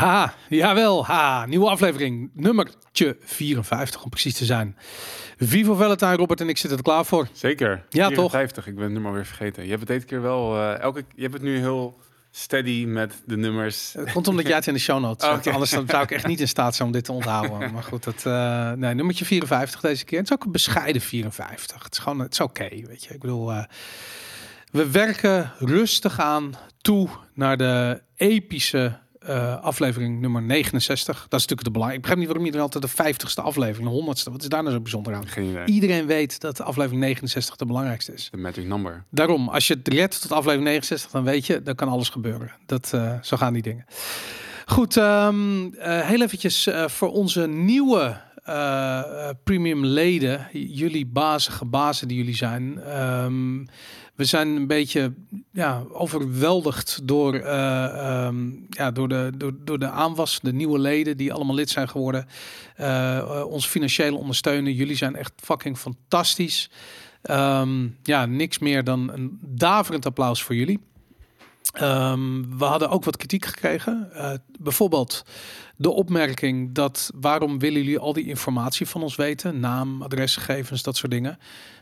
Ja, jawel. Ha, nieuwe aflevering. Nummertje 54 om precies te zijn. Vivo Valentine, Robert en ik zitten er klaar voor. Zeker. Ja, toch? 54, ik ben het nummer weer vergeten. Je hebt het deze keer wel... eh, elke, je hebt het nu heel steady met de nummers. Het komt omdat jij het in de show notes Oh, oké. Anders dan zou ik echt niet in staat zijn om dit te onthouden. Maar goed, dat, eh, nee, nummertje 54 deze keer. Het is ook een bescheiden 54. Het is gewoon, het is oké, weet je. Ik bedoel, eh, we werken rustig aan toe naar de epische eh, aflevering nummer 69. Dat is natuurlijk de belangrijk. Ik begrijp niet waarom iedereen altijd de 50ste aflevering, de 100ste. Wat is daar nou zo bijzonder aan? Geen idee. Iedereen weet dat de aflevering 69 de belangrijkste is. De magic number. Daarom, als je het redt tot aflevering 69, dan weet je, dan kan alles gebeuren. Dat, eh, zo gaan die dingen. Goed, ehm, eh, heel eventjes voor onze nieuwe eh, premium leden, jullie bazige bazen die jullie zijn. Ehm, we zijn een beetje ja, overweldigd door, eh, ehm, ja, door, de, door, door de aanwas, de nieuwe leden die allemaal lid zijn geworden. Eh, eh, ons financieel ondersteunen. Jullie zijn echt fucking fantastisch. Ehm, ja, niks meer dan een daverend applaus voor jullie. Ehm, we hadden ook wat kritiek gekregen. Bijvoorbeeld de opmerking dat waarom willen jullie al die informatie van ons weten? Naam, adresgegevens, dat soort dingen.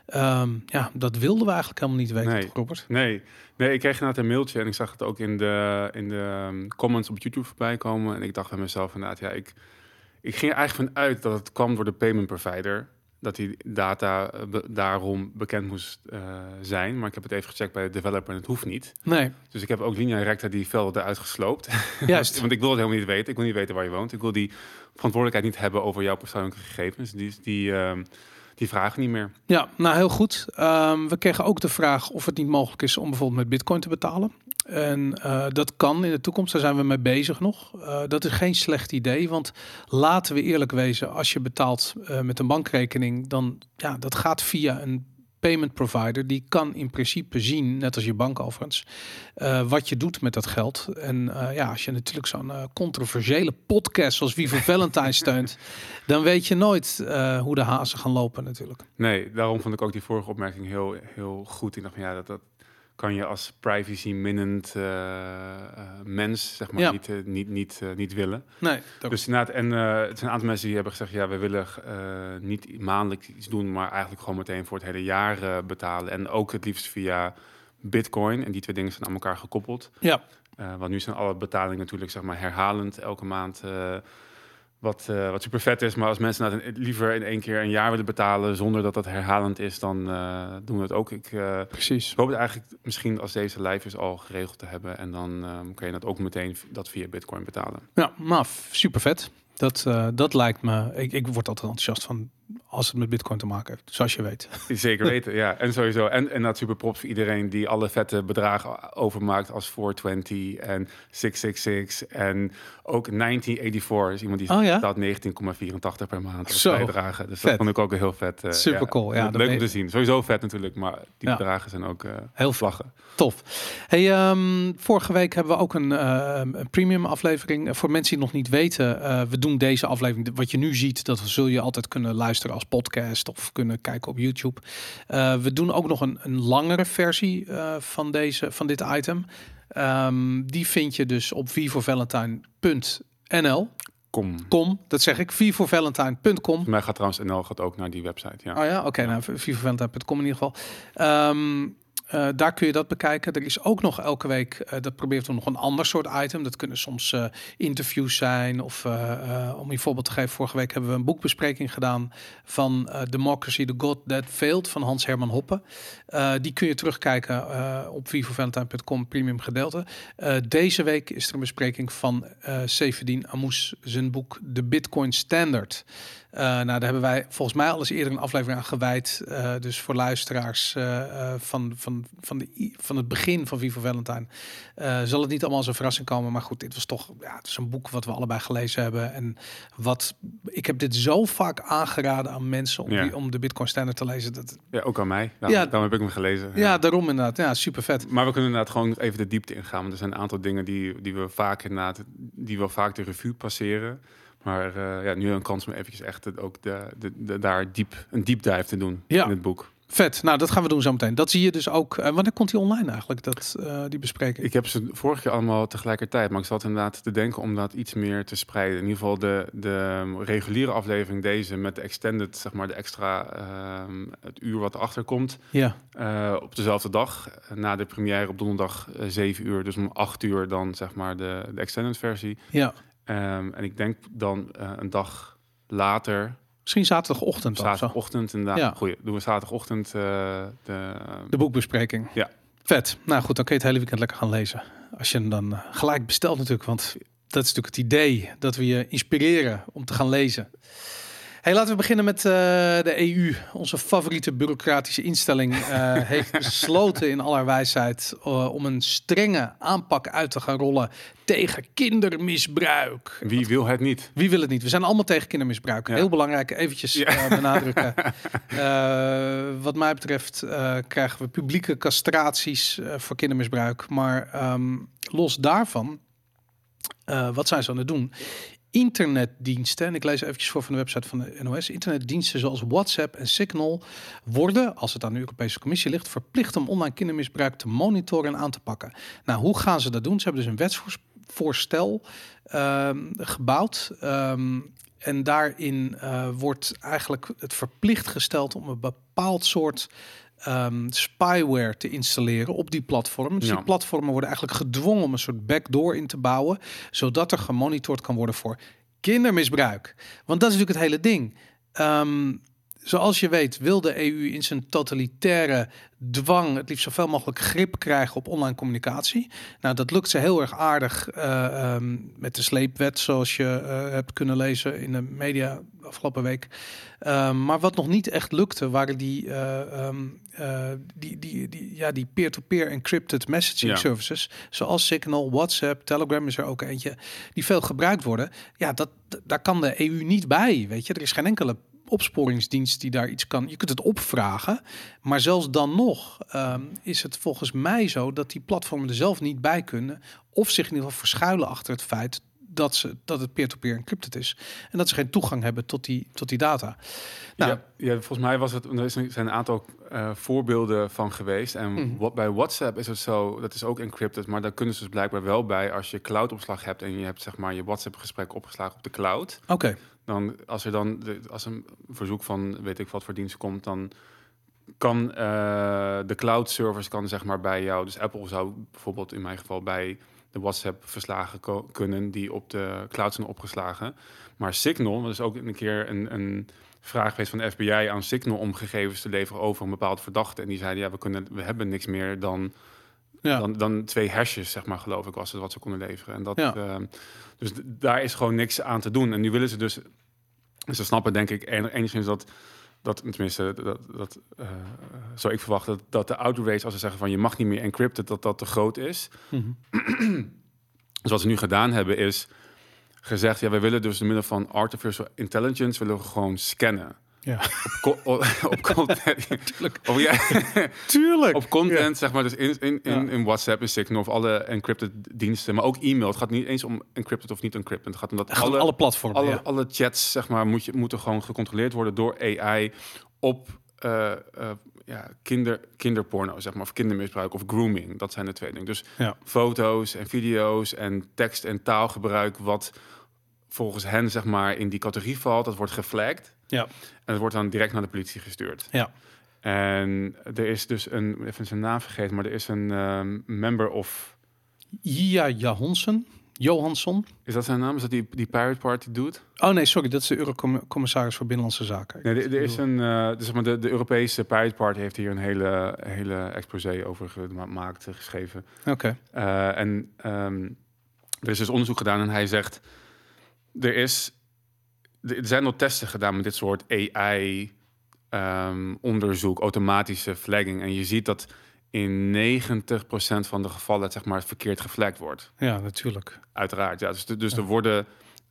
Ehm, ja, dat wilden we eigenlijk helemaal niet weten, Nee. toch, Robert? Nee, nee, ik kreeg inderdaad een mailtje en ik zag het ook in de, in de um, comments op YouTube voorbij komen. En ik dacht bij mezelf inderdaad, ja, ik, ik ging er eigenlijk van uit dat het kwam door de payment provider. Dat die data eh, be- daarom bekend moest eh, zijn. Maar ik heb het even gecheckt bij de developer en het hoeft niet. Nee, Dus ik heb ook linea recta die velden eruit gesloopt. juist. Want ik wil het helemaal niet weten. Ik wil niet weten waar je woont. Ik wil die verantwoordelijkheid niet hebben over jouw persoonlijke gegevens. Die, die, ehm, die vragen niet meer. Ja, nou heel goed. Ehm, we kregen ook de vraag of het niet mogelijk is om bijvoorbeeld met bitcoin te betalen. En eh, dat kan in de toekomst, daar zijn we mee bezig nog. Eh, dat is geen slecht idee, want laten we eerlijk wezen, als je betaalt eh, met een bankrekening, dan ja, dat gaat via een payment provider. Die kan in principe zien, net als je bank overigens, eh, wat je doet met dat geld. En eh, ja, als je natuurlijk zo'n eh, controversiële podcast zoals Vivo Valentine steunt, dan weet je nooit hoe de hazen gaan lopen natuurlijk. Nee, daarom vond ik ook die vorige opmerking heel, heel goed. Ik dacht van ja, dat, dat kan je als privacy-minnend eh, eh, mens zeg maar Ja. niet, eh, niet, niet, eh, niet willen. Nee, Dus inderdaad, en het zijn een aantal mensen die hebben gezegd, ja, we willen niet maandelijks iets doen, maar eigenlijk gewoon meteen voor het hele jaar betalen. En ook het liefst via Bitcoin. En die twee dingen zijn aan elkaar gekoppeld. ja, want nu zijn alle betalingen natuurlijk zeg maar herhalend elke maand. Wat, eh, wat super vet is. Maar als mensen nou liever in één keer een jaar willen betalen zonder dat dat herhalend is, dan eh, doen we het ook. Ik eh, precies. hoop het eigenlijk misschien als deze live is al geregeld te hebben. En dan kan je dat ook meteen dat via Bitcoin betalen. Ja, maar super vet. Dat, dat lijkt me. Ik, ik word altijd enthousiast van als het met Bitcoin te maken heeft, zoals je weet. Zeker weten, ja. En sowieso. En, en dat super props voor iedereen die alle vette bedragen overmaakt als 420 en 666 en ook 1984 is iemand die Oh ja? betaalt 19,84 per maand als Zo, bijdrage. Dus vet. dat vond ik ook heel vet. eh, Super cool, ja, leuk om te zien. Sowieso vet natuurlijk, maar die Ja. bedragen zijn ook eh Heel vlaggen. Tof. Hey, ehm, vorige week hebben we ook een, eh, een premium aflevering. Voor mensen die nog niet weten, eh, we doen deze aflevering. Wat je nu ziet, dat zul je altijd kunnen luisteren als podcast of kunnen kijken op YouTube. Eh, we doen ook nog een, een langere versie eh, van, deze, van dit item. Ehm, die vind je dus op vivovalentine.nl. Kom. Com, dat zeg ik, vivovalentine.com. Mij gaat trouwens NL gaat ook naar die website. Ja. Oh ja, oké, nou, vivavalentine.com in ieder geval. Ehm, eh, daar kun je dat bekijken. Er is ook nog elke week, eh, dat probeert we nog een ander soort item. Dat kunnen soms eh, interviews zijn. Of om je voorbeeld te geven, vorige week hebben we een boekbespreking gedaan van Democracy, the God That Failed van Hans Herman Hoppe. Die kun je terugkijken op vivovalentine.com premium gedeelte. Deze week is er een bespreking van Sevedin Amous zijn boek The Bitcoin Standard. Eh, nou, daar hebben wij volgens mij al eens eerder een aflevering aan gewijd. Dus voor luisteraars eh, van, van, van, de, van het begin van Vivo Valentine eh, zal het niet allemaal als een verrassing komen. Maar goed, dit was toch ja, het is een boek wat we allebei gelezen hebben. En wat ik heb dit zo vaak aangeraden aan mensen om, Ja. die, om de Bitcoin Standard te lezen. Dat, Ja, ook aan mij. Daarom, Ja. daarom heb ik hem gelezen. ja, daarom inderdaad. Ja, super vet. Maar we kunnen inderdaad gewoon even de diepte ingaan. Want er zijn een aantal dingen die, die we vaak inderdaad, die we vaak de revue passeren. Maar eh, ja, nu een kans om eventjes echt ook de, de, de- daar diep, een deep dive te doen Ja. in het boek. Vet. Nou, dat gaan we doen zo meteen. Dat zie je dus ook. Uh, wanneer komt die online eigenlijk, dat, uh, die bespreking? Ik heb ze vorige keer allemaal tegelijkertijd. Maar ik zat inderdaad te denken om dat iets meer te spreiden. In ieder geval de, de reguliere aflevering, deze met de extended, zeg maar de extra, uh, het uur wat erachter komt. Ja. Uh, op dezelfde dag. Na de première op donderdag 7 uur. Dus om 8 uur dan zeg maar de, de extended versie. Ja. Um, en ik denk dan een dag later Misschien zaterdagochtend. Zaterdagochtend, inderdaad. Ja. Goeie. Doen we zaterdagochtend uh, de... De boekbespreking. Ja. Vet. Nou goed, dan kun je het hele weekend lekker gaan lezen. Als je hem dan uh, gelijk bestelt natuurlijk. Want dat is natuurlijk het idee. Dat we je inspireren om te gaan lezen. Hey, laten we beginnen met uh, de EU. Onze favoriete bureaucratische instelling uh, heeft besloten in aller wijsheid uh, om een strenge aanpak uit te gaan rollen tegen kindermisbruik. Wie wil het niet? Wie wil het niet? We zijn allemaal tegen kindermisbruik. Ja. Heel belangrijk, eventjes ja. benadrukken. wat mij betreft krijgen we publieke castraties voor kindermisbruik. Maar um, los daarvan, wat zijn ze aan het doen? Internetdiensten, en ik lees eventjes voor van de website van de NOS, internetdiensten zoals WhatsApp en Signal worden, als het aan de Europese Commissie ligt, verplicht om online kindermisbruik te monitoren en aan te pakken. Nou, hoe gaan ze dat doen? Ze hebben dus een wetsvoorstel um, gebouwd. Um, en daarin uh, wordt eigenlijk het verplicht gesteld om een bepaald soort um, spyware te installeren op die platform. Dus die platformen worden eigenlijk gedwongen om een soort backdoor in te bouwen, zodat er gemonitord kan worden voor kindermisbruik. Want dat is natuurlijk het hele ding. Um, Zoals je weet wil de EU in zijn totalitaire dwang het liefst zoveel mogelijk grip krijgen op online communicatie. Nou, dat lukt ze heel erg aardig uh, um, met de sleepwet, zoals je uh, hebt kunnen lezen in de media afgelopen week. Um, maar wat nog niet echt lukte, waren die, uh, um, die, die, die, ja, die peer-to-peer encrypted messaging ja. services, zoals Signal, WhatsApp, Telegram is er ook eentje, die veel gebruikt worden. Ja, dat, daar kan de EU niet bij, weet je. Er is geen enkele opsporingsdienst die daar iets kan. Je kunt het opvragen, maar zelfs dan nog um, is het volgens mij zo dat die platformen er zelf niet bij kunnen of zich in ieder geval verschuilen achter het feit dat, ze, dat het peer-to-peer encrypted is. En dat ze geen toegang hebben tot die, tot die data. Nou, ja, ja, volgens mij was het, er zijn een aantal uh, voorbeelden van geweest. En mm. wat, bij WhatsApp is het zo, dat is ook encrypted, maar daar kunnen ze dus blijkbaar wel bij als je cloudopslag hebt en je hebt zeg maar je WhatsApp-gesprek opgeslagen op de cloud. Oké. Dan als er dan als een verzoek van weet ik wat voor dienst komt, dan kan uh, de cloud servers kan zeg maar bij jou. Dus Apple zou bijvoorbeeld in mijn geval bij de WhatsApp-verslagen kunnen die op de cloud zijn opgeslagen. Maar Signal, dat is ook een keer een, een vraag geweest van de FBI aan Signal om gegevens te leveren over een bepaald verdachte. En die zeiden, ja, we, kunnen, we hebben niks meer dan, ja. dan, dan twee hashes, zeg maar, geloof ik, was het wat ze konden leveren. En dat, ja. uh, dus daar is gewoon niks aan te doen. En nu willen ze dus, ze snappen denk ik enigszins dat dat tenminste, dat, dat uh, zou ik verwachten dat, dat de outrage, als ze zeggen van je mag niet meer encrypten, dat dat te groot is. Mm -hmm. dus wat ze nu gedaan hebben is gezegd, ja, we willen dus door middel van artificial intelligence willen we gewoon scannen. Ja. Op, op, op content. Tuurlijk. Op, ja, Tuurlijk. Op content, zeg maar, dus in, in, in, in WhatsApp, in Signal of alle encrypted diensten, maar ook e-mail. Het gaat niet eens om encrypted of niet encrypted. Het gaat om dat alle, alle platformen, alle, alle chats, zeg maar, moet je, moeten gewoon gecontroleerd worden door AI op uh, uh, ja, kinder, kinderporno, zeg maar, of kindermisbruik of grooming. Dat zijn de twee dingen. Dus foto's en video's en tekst- en taalgebruik, wat volgens hen zeg maar in die categorie valt, dat wordt geflagd. Ja. En het wordt dan direct naar de politie gestuurd. Ja. En er is dus een, even zijn naam vergeten, maar er is een um, member of... Jia Johansson. Johansson. Is dat zijn naam? Is dat die, die Pirate Party doet? Oh nee, sorry, dat is de Eurocommissaris voor Binnenlandse Zaken. Nee, er, er is een, uh, dus maar de, de Europese Pirate Party heeft hier een hele, hele exposé over gemaakt, geschreven. Oké. Okay. Uh, en um, er is dus onderzoek gedaan en hij zegt, er is er zijn nog testen gedaan met dit soort AI um, onderzoek, automatische flagging. En je ziet dat in 90% van de gevallen zeg maar, verkeerd geflagd wordt. Ja, natuurlijk. Uiteraard. Ja. Dus, dus ja. er worden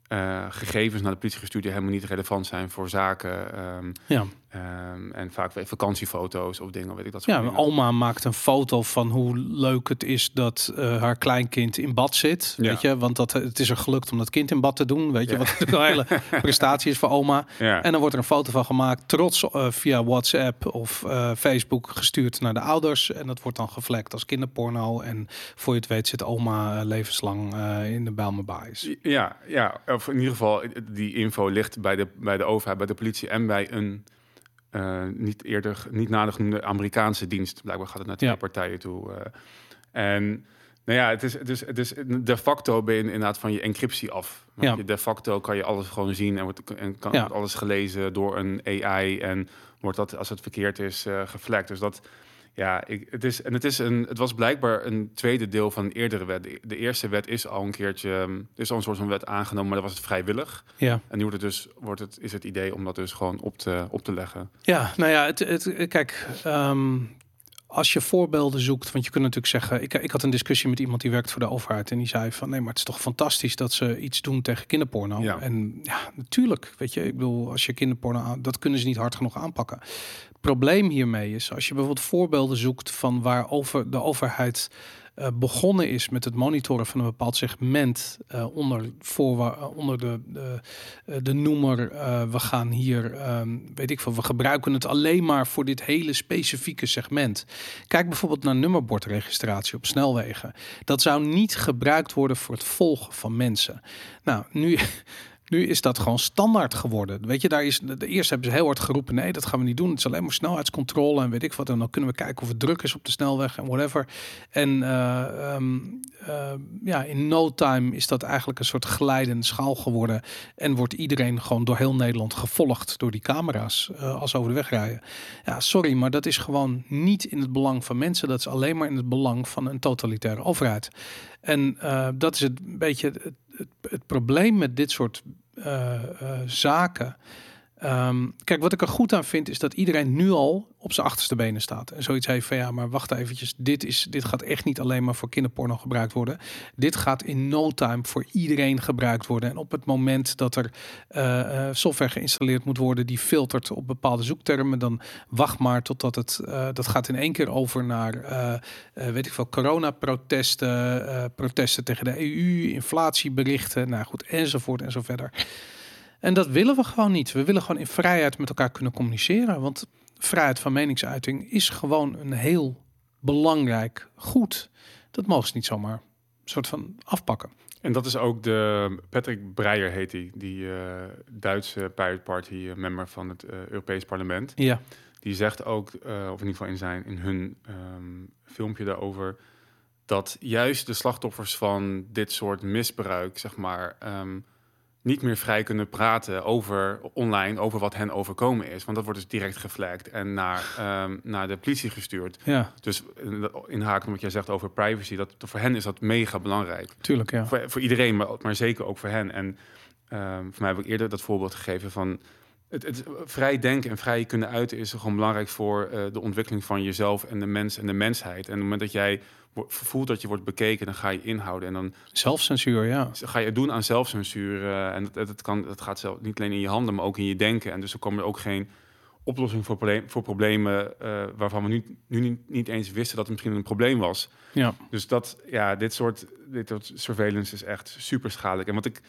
uh, gegevens naar de politie gestuurd die helemaal niet relevant zijn voor zaken. Um, ja. Ehm, en vaak weer vakantiefoto's of dingen, weet ik dat soort Ja, dingen. maakt een foto van hoe leuk het is dat eh, haar kleinkind in bad zit. Ja. Weet je, want dat, het is er gelukt om dat kind in bad te doen. Weet je, Ja. wat een hele prestatie is voor oma. Ja. En dan wordt er een foto van gemaakt, trots eh, via WhatsApp of eh, Facebook gestuurd naar de ouders. En dat wordt dan gevlekt als kinderporno. En voor je het weet zit oma levenslang in de Bijlmerbaais. Ja, ja, of in ieder geval, die info ligt bij de, bij de overheid, bij de politie en bij een niet eerder, niet nader genoemde Amerikaanse dienst. Blijkbaar gaat het naar twee Ja. partijen toe. eh. en nou ja, het is, het, is, het is de facto ben je inderdaad van je encryptie af. Ja. je de facto kan je alles gewoon zien en wordt, en kan Ja. alles gelezen door een AI en wordt dat als het verkeerd is eh gevlekt. Dus dat, ja, ik, het is en het is een, het was blijkbaar een tweede deel van een eerdere wet. De, eerste wet is al een keertje, ehm, er is al een soort van wet aangenomen, maar dat was het vrijwillig. Ja. En nu wordt het dus, wordt het, is het idee om dat dus gewoon op te, op te leggen. Ja, nou ja, het, het, kijk, ehm, als je voorbeelden zoekt, want je kunt natuurlijk zeggen, ik, ik had een discussie met iemand die werkt voor de overheid en die zei van, nee, maar het is toch fantastisch dat ze iets doen tegen kinderporno. Ja. En ja, natuurlijk, weet je, ik bedoel, als je kinderporno, dat kunnen ze niet hard genoeg aanpakken. Probleem hiermee is, als je bijvoorbeeld voorbeelden zoekt van waar over de overheid eh, begonnen is met het monitoren van een bepaald segment eh, onder, voorwa- eh, onder de, de, de noemer, we gaan hier, ehm, weet ik veel, we gebruiken het alleen maar voor dit hele specifieke segment. Kijk bijvoorbeeld naar nummerbordregistratie op snelwegen. Dat zou niet gebruikt worden voor het volgen van mensen. Nou, nu. Nu is dat gewoon standaard geworden. Weet je, daar is de eerste hebben ze heel hard geroepen: nee, dat gaan we niet doen. Het is alleen maar snelheidscontrole en weet ik wat. En dan kunnen we kijken of het druk is op de snelweg en whatever. En eh, ehm, eh, ja, in no time is dat eigenlijk een soort glijdende schaal geworden. En wordt iedereen gewoon door heel Nederland gevolgd door die camera's eh, als over de weg rijden. Ja, sorry, maar dat is gewoon niet in het belang van mensen. Dat is alleen maar in het belang van een totalitaire overheid. En eh, dat is het een beetje het, het, het probleem met dit soort eh, eh, zaken. Ehm, kijk, wat ik er goed aan vind, is dat iedereen nu al op zijn achterste benen staat. En zoiets heeft van ja, maar wacht eventjes. Dit, is, dit gaat echt niet alleen maar voor kinderporno gebruikt worden. Dit gaat in no time voor iedereen gebruikt worden. En op het moment dat er eh, eh, software geïnstalleerd moet worden die filtert op bepaalde zoektermen, dan wacht maar totdat het, eh, dat gaat in één keer over naar, eh, weet ik veel, coronaprotesten, protesten tegen de EU, inflatieberichten, nou goed, enzovoort en zo verder. En dat willen we gewoon niet. We willen gewoon in vrijheid met elkaar kunnen communiceren. Want vrijheid van meningsuiting is gewoon een heel belangrijk goed. Dat mogen ze niet zomaar een soort van afpakken. En dat is ook de Patrick Breyer heet hij, die eh, Duitse Pirate Party eh, member van het eh, Europees Parlement. Ja, Die zegt ook, of in ieder geval in zijn in hun ehm, filmpje daarover, dat juist de slachtoffers van dit soort misbruik, zeg maar, ehm, niet meer vrij kunnen praten over online over wat hen overkomen is, want dat wordt dus direct geflagd en naar, ehm, naar de politie gestuurd. ja, Dus inhaken wat jij zegt over privacy, dat voor hen is dat mega belangrijk. tuurlijk ja. Voor, voor iedereen, maar, maar zeker ook voor hen. En ehm, voor mij heb ik eerder dat voorbeeld gegeven van het, het vrij denken en vrij kunnen uiten is gewoon belangrijk voor eh, de ontwikkeling van jezelf en de mens en de mensheid. En op het moment dat jij voelt dat je wordt bekeken, dan ga je inhouden en dan Zelfcensuur, ja. ga je doen aan zelfcensuur. eh, en dat, dat, kan, dat gaat zelf niet alleen in je handen, maar ook in je denken. En dus er komen er ook geen oplossing voor, probleem, voor problemen eh, waarvan we nu, nu niet, niet eens wisten dat het misschien een probleem was. Ja, Dus dat, ja, dit soort, dit soort surveillance is echt super schadelijk. En wat ik,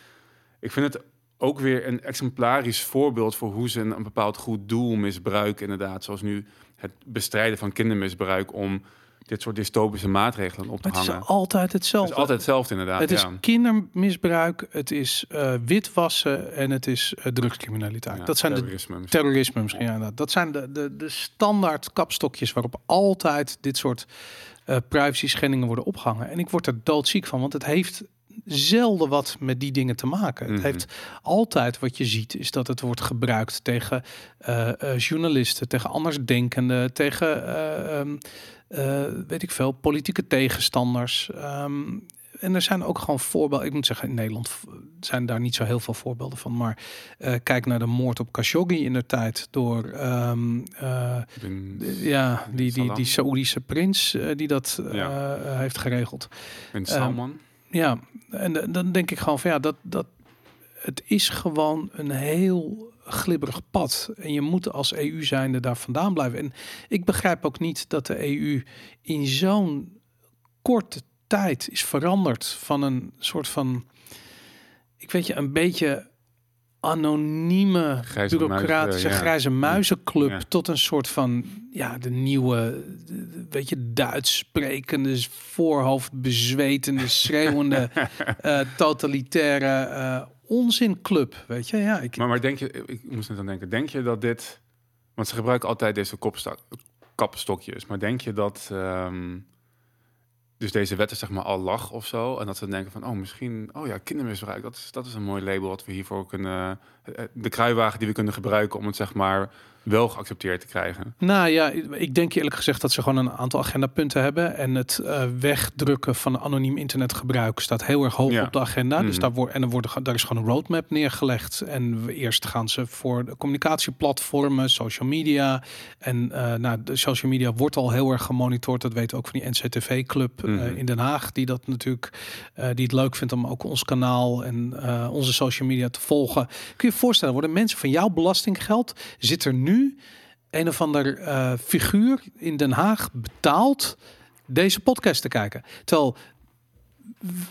ik vind het ook weer een exemplarisch voorbeeld voor hoe ze een, een bepaald goed doel misbruiken, inderdaad. Zoals nu het bestrijden van kindermisbruik om dit soort dystopische maatregelen op te maar het is hangen. altijd Het hetzelfde. is altijd hetzelfde, inderdaad. het is kindermisbruik, het is eh, witwassen en het is eh, drugscriminaliteit. Ja, dat zijn de terrorisme misschien. terrorisme misschien. Ja, inderdaad. dat zijn de, de, de standaard kapstokjes waarop altijd dit soort eh privacy schendingen worden opgehangen. En ik word er doodziek van, want het heeft zelden wat met die dingen te maken. Het Mhm. heeft altijd wat je ziet, is dat het wordt gebruikt tegen eh, eh, journalisten, tegen andersdenkenden, tegen eh, ehm, eh, weet ik veel, politieke tegenstanders. Ehm, en er zijn ook gewoon voorbeelden. Ik moet zeggen, in Nederland zijn daar niet zo heel veel voorbeelden van. Maar kijk naar de moord op Khashoggi in de tijd door ehm, eh, Bin, ja, die, die, die Saoedische prins die dat Ja. heeft geregeld. Bin Salman. Ja, en dan denk ik gewoon van ja, dat, dat het is gewoon een heel glibberig pad. En je moet als EU zijnde daar vandaan blijven. En ik begrijp ook niet dat de EU in zo'n korte tijd is veranderd van een soort van, ik weet je, een beetje anonieme, Grijze bureaucratische muizen, grijze muizenclub Ja. tot een soort van, ja, de nieuwe, weet je, Duits sprekende, voorhoofd bezwetende, schreeuwende, eh, totalitaire eh, onzinclub, weet je. Ja, ik, Maar, maar denk je, ik moest net aan denken, denk je dat dit, want ze gebruiken altijd deze kopstok, kapstokjes, maar denk je dat, ehm, dus deze wet is zeg maar al lag of zo, en dat ze denken van, oh misschien, oh ja, kindermisbruik, dat is, dat is een mooi label wat we hiervoor kunnen, eh, de kruiwagen die we kunnen gebruiken om het zeg maar wel geaccepteerd te krijgen. Nou ja, ik denk eerlijk gezegd dat ze gewoon een aantal agendapunten hebben. En het eh, wegdrukken van anoniem internetgebruik staat heel erg hoog Ja. op de agenda. Dus Mhm. daar, wordt en er wordt, daar is gewoon een roadmap neergelegd. En we- eerst gaan ze voor de communicatieplatformen, social media. En eh, nou, de social media wordt al heel erg gemonitord. Dat weten we ook van die NCTV-club Mhm. in Den Haag. Die dat natuurlijk, eh, die het leuk vindt om ook ons kanaal en eh, onze social media te volgen. Kun je je voorstellen, worden mensen van jouw belastinggeld, zit er nu een of ander eh, figuur in Den Haag betaald deze podcast te kijken. Terwijl,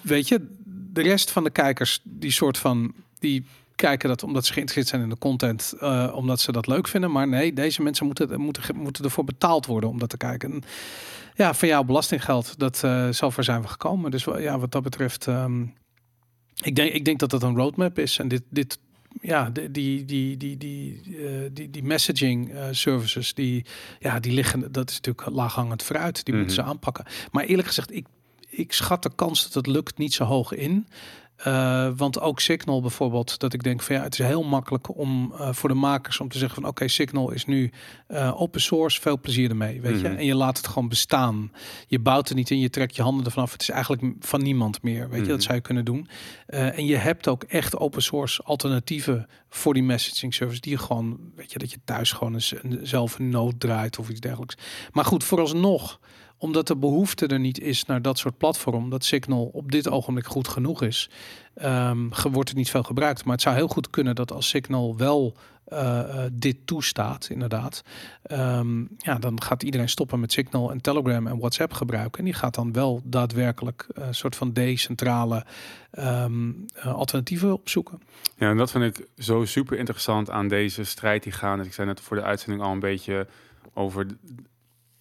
weet je, de rest van de kijkers, die soort van, die kijken dat omdat ze geïnteresseerd zijn in de content, eh, omdat ze dat leuk vinden. Maar nee, deze mensen moeten, moeten, moeten ervoor betaald worden om dat te kijken. En ja, van jouw belastinggeld, dat uh, zover zijn we gekomen. Dus ja, wat dat betreft, ehm, ik, denk, ik denk dat dat een roadmap is. En dit, dit ja, die, die, die, die, die, uh, die, die messaging uh, services, die, ja, die liggen, dat is natuurlijk laaghangend fruit. Die mm -hmm. moeten ze aanpakken. Maar eerlijk gezegd, ik, ik schat de kans dat het lukt niet zo hoog in. Uh, want ook Signal bijvoorbeeld, dat ik denk van ja, het is heel makkelijk om uh, voor de makers om te zeggen van oké, okay, Signal is nu uh, open source, veel plezier ermee, weet mm -hmm. je. En je laat het gewoon bestaan. Je bouwt er niet in, je trekt je handen ervan af. Het is eigenlijk van niemand meer, weet mm -hmm. je. Dat zou je kunnen doen. En je hebt ook echt open source alternatieven voor die messaging service die je gewoon, weet je, dat je thuis gewoon eens een, zelf een nood draait of iets dergelijks. Maar goed, vooralsnog omdat de behoefte er niet is naar dat soort platform, dat Signal op dit ogenblik goed genoeg is, um, wordt het niet veel gebruikt. Maar het zou heel goed kunnen dat als Signal wel uh, uh, dit toestaat, inderdaad, um, ja, dan gaat iedereen stoppen met Signal en Telegram en WhatsApp gebruiken. En die gaat dan wel daadwerkelijk een uh, soort van decentrale um, alternatieven opzoeken. Ja, en dat vind ik zo super interessant aan deze strijd die gaan. Ik zei net voor de uitzending al een beetje over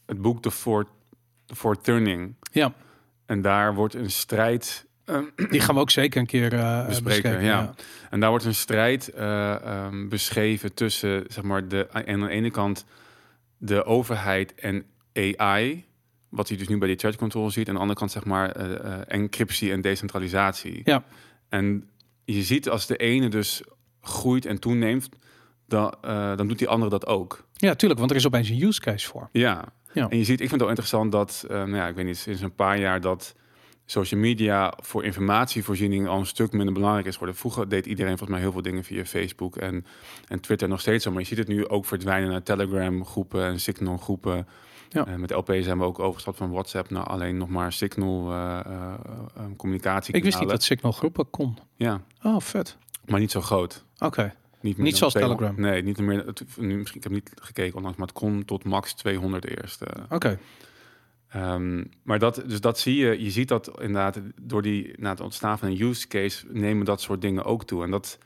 het boek The Four voor turning. Ja. En daar wordt een strijd. Uh, Die gaan we ook zeker een keer uh, bespreken. ja. ja. En daar wordt een strijd uh, um, beschreven tussen, zeg maar, de, aan de ene kant de overheid en AI. Wat je dus nu bij die charge control ziet. En aan de andere kant, zeg maar, encryptie en decentralisatie. Ja. En je ziet als de ene dus groeit en toeneemt, dan, dan doet die andere dat ook. Ja, tuurlijk, want er is opeens een use case voor. Ja, ja. En je ziet, ik vind het wel interessant dat, uh, nou ja, ik weet niet, sinds een paar jaar dat social media voor informatievoorziening al een stuk minder belangrijk is geworden. Vroeger deed iedereen volgens mij heel veel dingen via Facebook en, en Twitter nog steeds zo. Maar je ziet het nu ook verdwijnen naar Telegram groepen en Signal groepen. Ja. Uh, met LP zijn we ook overgestapt van WhatsApp naar alleen nog maar Signal uh, communicatie. Ik wist niet dat Signal groepen kon. Ja. Oh, vet. Maar niet zo groot. Oké. Okay. Niet, niet zoals Telegram. Nee, niet meer. Het, nu, misschien, ik heb niet gekeken onlangs, maar het kon tot max 200 eerst. Uh. Oké. Okay. Um, maar dat, dus dat zie je. Je ziet dat inderdaad door die, na het ontstaan van een use case nemen dat soort dingen ook toe. En dat,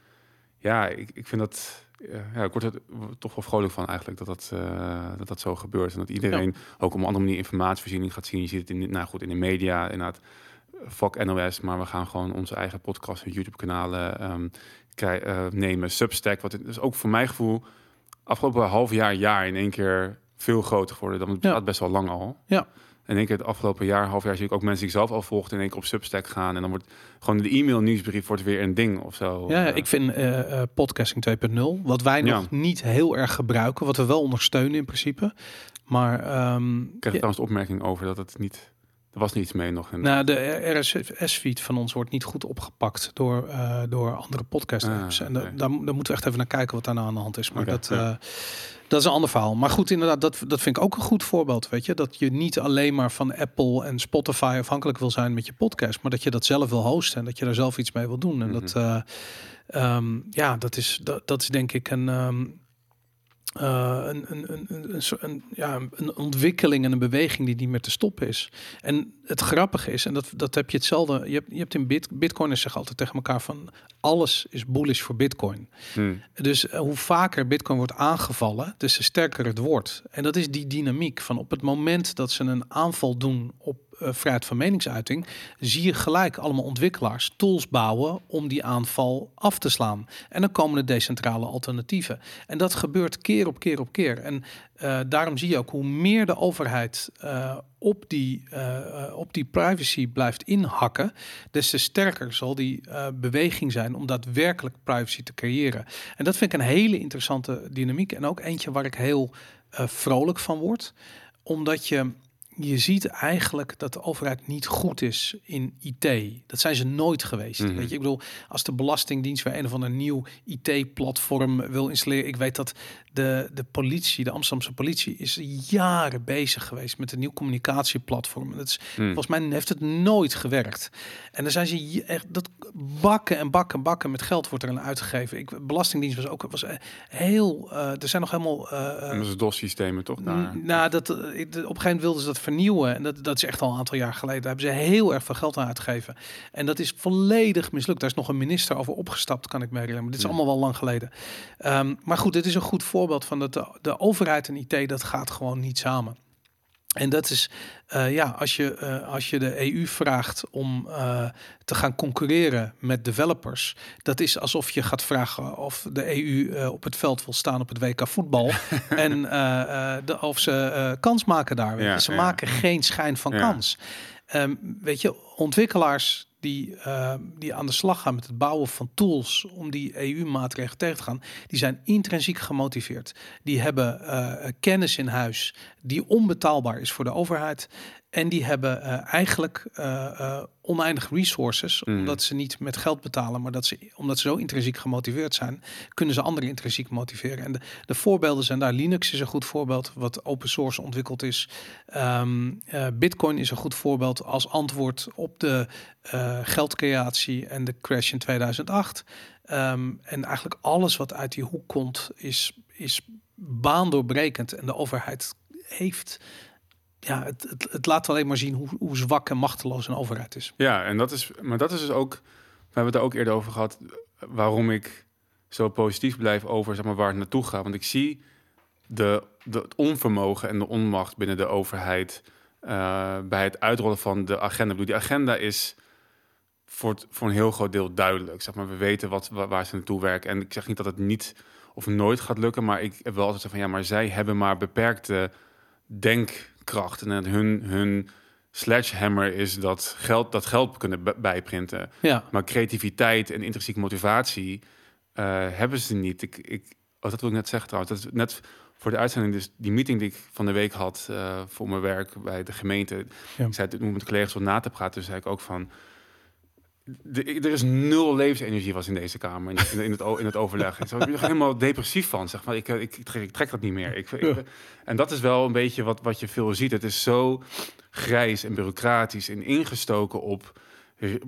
ja, ik, ik vind dat. Ja, ik word er toch wel vrolijk van eigenlijk dat dat, uh, dat, dat zo gebeurt. En dat iedereen ja. ook op een andere manier informatievoorziening gaat zien. Je ziet het in, nou goed, in de media, inderdaad, fuck NOS, maar we gaan gewoon onze eigen podcast en YouTube-kanalen um, uh, nemen. Substack, wat is ook voor mijn gevoel afgelopen half jaar, jaar in één keer veel groter geworden. Dat bestaat ja. best wel lang al. Ja. En één keer het afgelopen jaar, half jaar zie ik ook mensen die ik zelf al volgde in één keer op Substack gaan. En dan wordt gewoon de e-mail nieuwsbrief wordt weer een ding of zo. Ja, ik vind uh, uh, podcasting 2.0, wat wij nog ja. niet heel erg gebruiken, wat we wel ondersteunen in principe. Maar um, ik ja. trouwens de opmerking over dat het niet Er was niets mee nog. In... Nou, de RSS-feed van ons wordt niet goed opgepakt door, uh, door andere podcast apps. Ah, en da- daar, daar moeten we echt even naar kijken wat daar nou aan de hand is. Maar dat, ja. eh, dat is een ander verhaal. Maar goed, inderdaad, dat, dat vind ik ook een goed voorbeeld. Weet je, dat je niet alleen maar van Apple en Spotify afhankelijk wil zijn met je podcast, maar dat je dat zelf wil hosten en dat je daar zelf iets mee wil doen. En Mhm. dat, eh, ehm, ja, dat is, dat, dat is denk ik een. ehm, eh, een, een, een, een, een, soort- een, ja, een ontwikkeling en een beweging die niet meer te stoppen is. En het grappige is, en dat, dat heb je hetzelfde. Je hebt, je hebt in bit, Bitcoiners zeggen altijd tegen elkaar van alles is bullish voor Bitcoin. Hm. Dus eh, hoe vaker Bitcoin wordt aangevallen, des te sterker het wordt. En dat is die dynamiek van op het moment dat ze een aanval doen op eh, vrijheid van meningsuiting, zie je gelijk allemaal ontwikkelaars tools bouwen om die aanval af te slaan. En dan komen de decentrale alternatieven. En dat gebeurt keer op keer op keer. En eh, daarom zie je ook hoe meer de overheid eh, op, die, eh, eh, op die privacy blijft inhakken, des te sterker zal die eh, beweging zijn om daadwerkelijk privacy te creëren. En dat vind ik een hele interessante dynamiek en ook eentje waar ik heel eh, vrolijk van word, omdat je je ziet eigenlijk dat de overheid niet goed is in IT. Dat zijn ze nooit geweest. Mhm. Weet je, ik bedoel, als de Belastingdienst weer een of ander nieuw IT-platform wil installeren. Ik weet dat de, de politie, de Amsterdamse politie, is jaren bezig geweest met een nieuw communicatieplatform. Dat is, Hm. Volgens mij heeft het nooit gewerkt. En dan zijn ze echt dat bakken en bakken en bakken met geld wordt er aan uitgegeven. Ik, Belastingdienst was ook was eh, heel. eh, er zijn nog helemaal. eh, Dat is DOS-systemen toch daar? N- Nou, dat, op een gegeven moment wilden ze dat vernieuwen. En dat, dat is echt al een aantal jaar geleden. Daar hebben ze heel erg veel geld aan uitgegeven. En dat is volledig mislukt. Daar is nog een minister over opgestapt, kan ik me herinneren. Maar dit is Ja. allemaal wel lang geleden. Ehm, maar goed, dit is een goed voorbeeld van dat de, de overheid en IT, dat gaat gewoon niet samen. En dat is, eh, ja, als je, eh, als je de EU vraagt om eh, te gaan concurreren met developers, dat is alsof je gaat vragen of de EU op het veld wil staan op het WK voetbal en de, of ze kans maken daar. Ja, ze ja. maken geen schijn van Ja. kans. Ehm, weet je, ontwikkelaars die, eh, die aan de slag gaan met het bouwen van tools om die EU-maatregelen tegen te gaan, die zijn intrinsiek gemotiveerd. Die hebben eh, kennis in huis die onbetaalbaar is voor de overheid. En die hebben eh, eigenlijk eh, eh, oneindig resources, Mhm. omdat ze niet met geld betalen, maar dat ze, omdat ze zo intrinsiek gemotiveerd zijn, kunnen ze anderen intrinsiek motiveren. En de, de voorbeelden zijn daar. Linux is een goed voorbeeld, wat open source ontwikkeld is. Ehm, eh, Bitcoin is een goed voorbeeld als antwoord op de geldcreatie en de crash in 2008. Ehm, en eigenlijk alles wat uit die hoek komt, is, is baandoorbrekend. En de overheid heeft. Ja, het, het, laat alleen maar zien hoe, hoe zwak en machteloos een overheid is. Ja, en dat is, maar dat is dus ook, we hebben het er ook eerder over gehad, waarom ik zo positief blijf over zeg maar, waar het naartoe gaat. Want ik zie de, de, het onvermogen en de onmacht binnen de overheid eh, bij het uitrollen van de agenda. Bedoel, die agenda is voor, voor een heel groot deel duidelijk. Zeg maar, we weten wat, wa- waar ze naartoe werken. En ik zeg niet dat het niet of nooit gaat lukken, maar ik heb wel altijd van ja, maar zij hebben maar beperkte denkkracht. En hun, hun sledgehammer is dat geld, dat geld kunnen bijprinten. Ja, Maar creativiteit en intrinsieke motivatie eh, hebben ze niet. Ik, ik, oh, dat wil ik net zeggen trouwens. Dat is net voor de uitzending, dus die meeting die ik van de week had eh, voor mijn werk bij de gemeente. Ja. Ik zei het om met collega's wat na te praten. Dus zei ik ook van. De- er is nul levensenergie was in deze kamer, in, in, het, in het overleg. Ik ben er helemaal depressief van. Zeg maar, ik, eh, ik, ik, trek, ik trek dat niet meer. Ik, Ja. en dat is wel een beetje wat, wat je veel ziet. Het is zo grijs en bureaucratisch en ingestoken op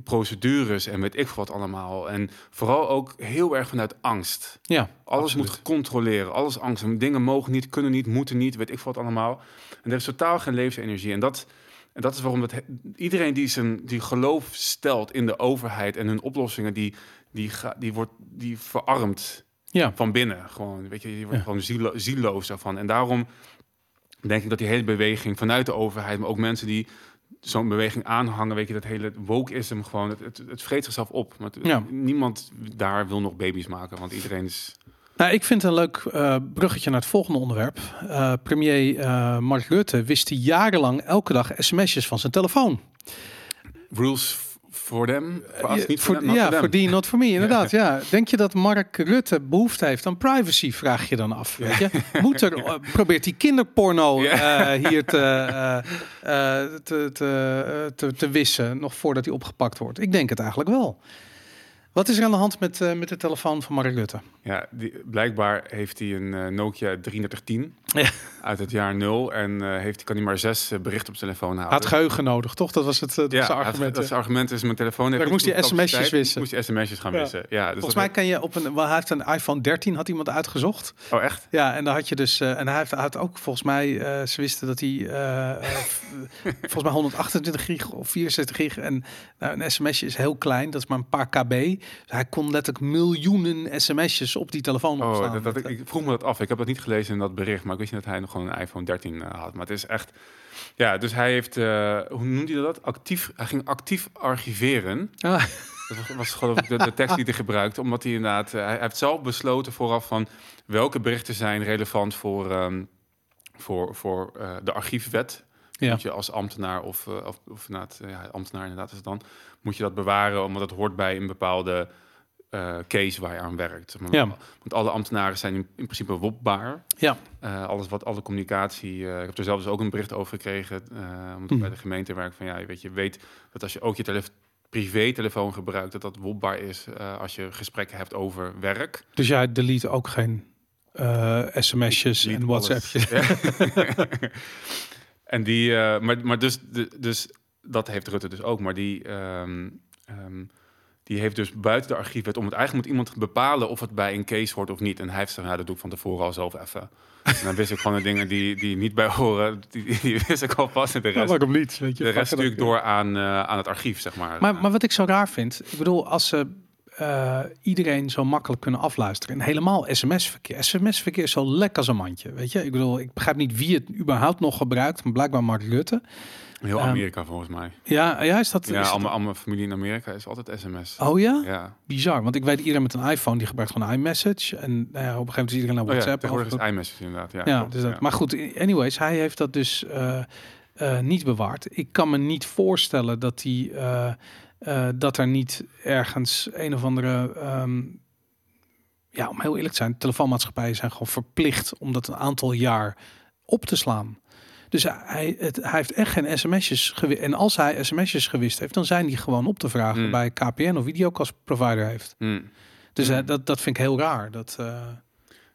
procedures en weet ik wat allemaal. En vooral ook heel erg vanuit angst. ja Alles absoluut. moet controleren, alles angst. En Dingen mogen niet, kunnen niet, moeten niet, weet ik wat allemaal. En er is totaal geen levensenergie. En dat, en dat is waarom dat iedereen die zijn die geloof stelt in de overheid en hun oplossingen, die, die, ga, die wordt die verarmt Ja, van binnen. Gewoon, weet je, je wordt Ja. gewoon zielo, zieloos daarvan. En daarom denk ik dat die hele beweging vanuit de overheid, maar ook mensen die zo'n beweging aanhangen, weet je, dat hele wokeism gewoon, het, het, het vreet zichzelf op. Maar het- Ja. niemand daar wil nog baby's maken, want iedereen is... Nou, ik vind een leuk eh, bruggetje naar het volgende onderwerp. Eh, premier eh, Mark Rutte wist hij jarenlang elke dag sms'jes van zijn telefoon. Rules voor them, us, Ja, niet voor, them, ja, for voor die, not for me, inderdaad. Ja. Denk je dat Mark Rutte behoefte heeft aan privacy, vraag je dan af. Weet je? Moet er, probeert hij kinderporno hier te, te, te, te, te wissen, nog voordat hij opgepakt wordt? Ik denk het eigenlijk wel. Wat is er aan de hand met, eh, met de telefoon van Mark Rutte? Ja, die, blijkbaar heeft hij een eh, Nokia 3310 Ja. uit het jaar 0 en eh, heeft, kan hij maar zes berichten op zijn telefoon houden. had geheugen nodig, toch? Dat was het, dat ja, had- argument. dat is het argument is mijn telefoon heeft Daar moest hij genoeg sms'jes wissen. Moest hij sms'jes gaan Ja. wissen. Ja, dus Volgens mij kan je op een. wel, Hij heeft een iPhone 13, had iemand uitgezocht. Oh, echt? Ja, en dan had je dus. en hij heeft, had ook volgens mij. ze wisten dat hij. volgens mij 128 gig of 64 gig. En nou, een sms'je is heel klein, dat is maar een paar kb. Hij kon letterlijk miljoenen sms'jes op die telefoon Oh, opslaan. dat, ik, ik vroeg me dat af. Ik heb dat niet gelezen in dat bericht, maar ik wist niet dat hij nog gewoon een iPhone 13 eh, had. Maar het is echt... Ja, dus hij heeft... eh, hoe noemde hij dat? Actief, hij ging actief archiveren. Ah, Dat was- was geloof ik de, de tekst die hij gebruikte. Omdat hij inderdaad... eh, hij heeft zelf besloten vooraf van... welke berichten zijn relevant voor, ehm, voor, voor eh, de archiefwet. Ja. Moet je als ambtenaar of, eh, of, eh, ja, ambtenaar inderdaad is het dan... moet je dat bewaren, omdat het hoort bij een bepaalde eh, case waar je aan werkt. Ja. Want alle ambtenaren zijn in, in principe wopbaar. ja. Eh, alles wat, alle communicatie. eh, ik heb er zelf dus ook een bericht over gekregen. omdat ik Mhm. bij de gemeente werk. Van ja, je weet, je weet dat als je ook je tele privé-telefoon gebruikt, dat dat wopbaar is als je gesprekken hebt over werk. Dus jij delete ook geen sms'jes en. WhatsAppjes. Ja. en die, maar, maar dus, dus dat heeft Rutte dus ook. Maar die, ehm, ehm, die heeft dus buiten de archiefwet om het eigenlijk moet iemand bepalen of het bij een case hoort of niet. En hij heeft gezegd, nou, dat doe ik van tevoren al zelf even. En dan wist ik gewoon de dingen die, die niet bij horen, die, die wist ik alvast. En de Ja, rest, waarom niet? Weet je, de rest stuur ik door aan, eh, aan het archief, zeg maar. Maar, maar wat ik zo raar vind, ik bedoel, als ze eh, iedereen zo makkelijk kunnen afluisteren. En helemaal sms-verkeer. SMS-verkeer is zo lek als een mandje, weet je. Ik bedoel, ik begrijp niet wie het überhaupt nog gebruikt, maar blijkbaar Mark Rutte. Heel ehm, Amerika volgens mij. Ja, ja is dat... Ja, is dat- allemaal, allemaal familie in Amerika is altijd sms. Oh ja? Ja. Bizar, want ik weet iedereen met een iPhone die gebruikt gewoon iMessage. En nou ja, op een gegeven moment is iedereen naar Oh ja, WhatsApp. tegenwoordig is iMessage inderdaad. Ja, ja, klopt, dus dat, maar goed, anyways, hij heeft dat dus eh, eh, niet bewaard. Ik kan me niet voorstellen dat hij eh, dat er niet ergens een of andere. ehm, ja, om heel eerlijk te zijn, telefoonmaatschappijen zijn gewoon verplicht om dat een aantal jaar op te slaan. Dus hij, het, hij heeft echt geen sms'jes gewist. En als hij sms'jes gewist heeft, dan zijn die gewoon op te vragen Hmm. bij KPN of wie die ook als provider heeft. Hmm. Dus Hmm. eh, dat, dat vind ik heel raar. Dat, eh,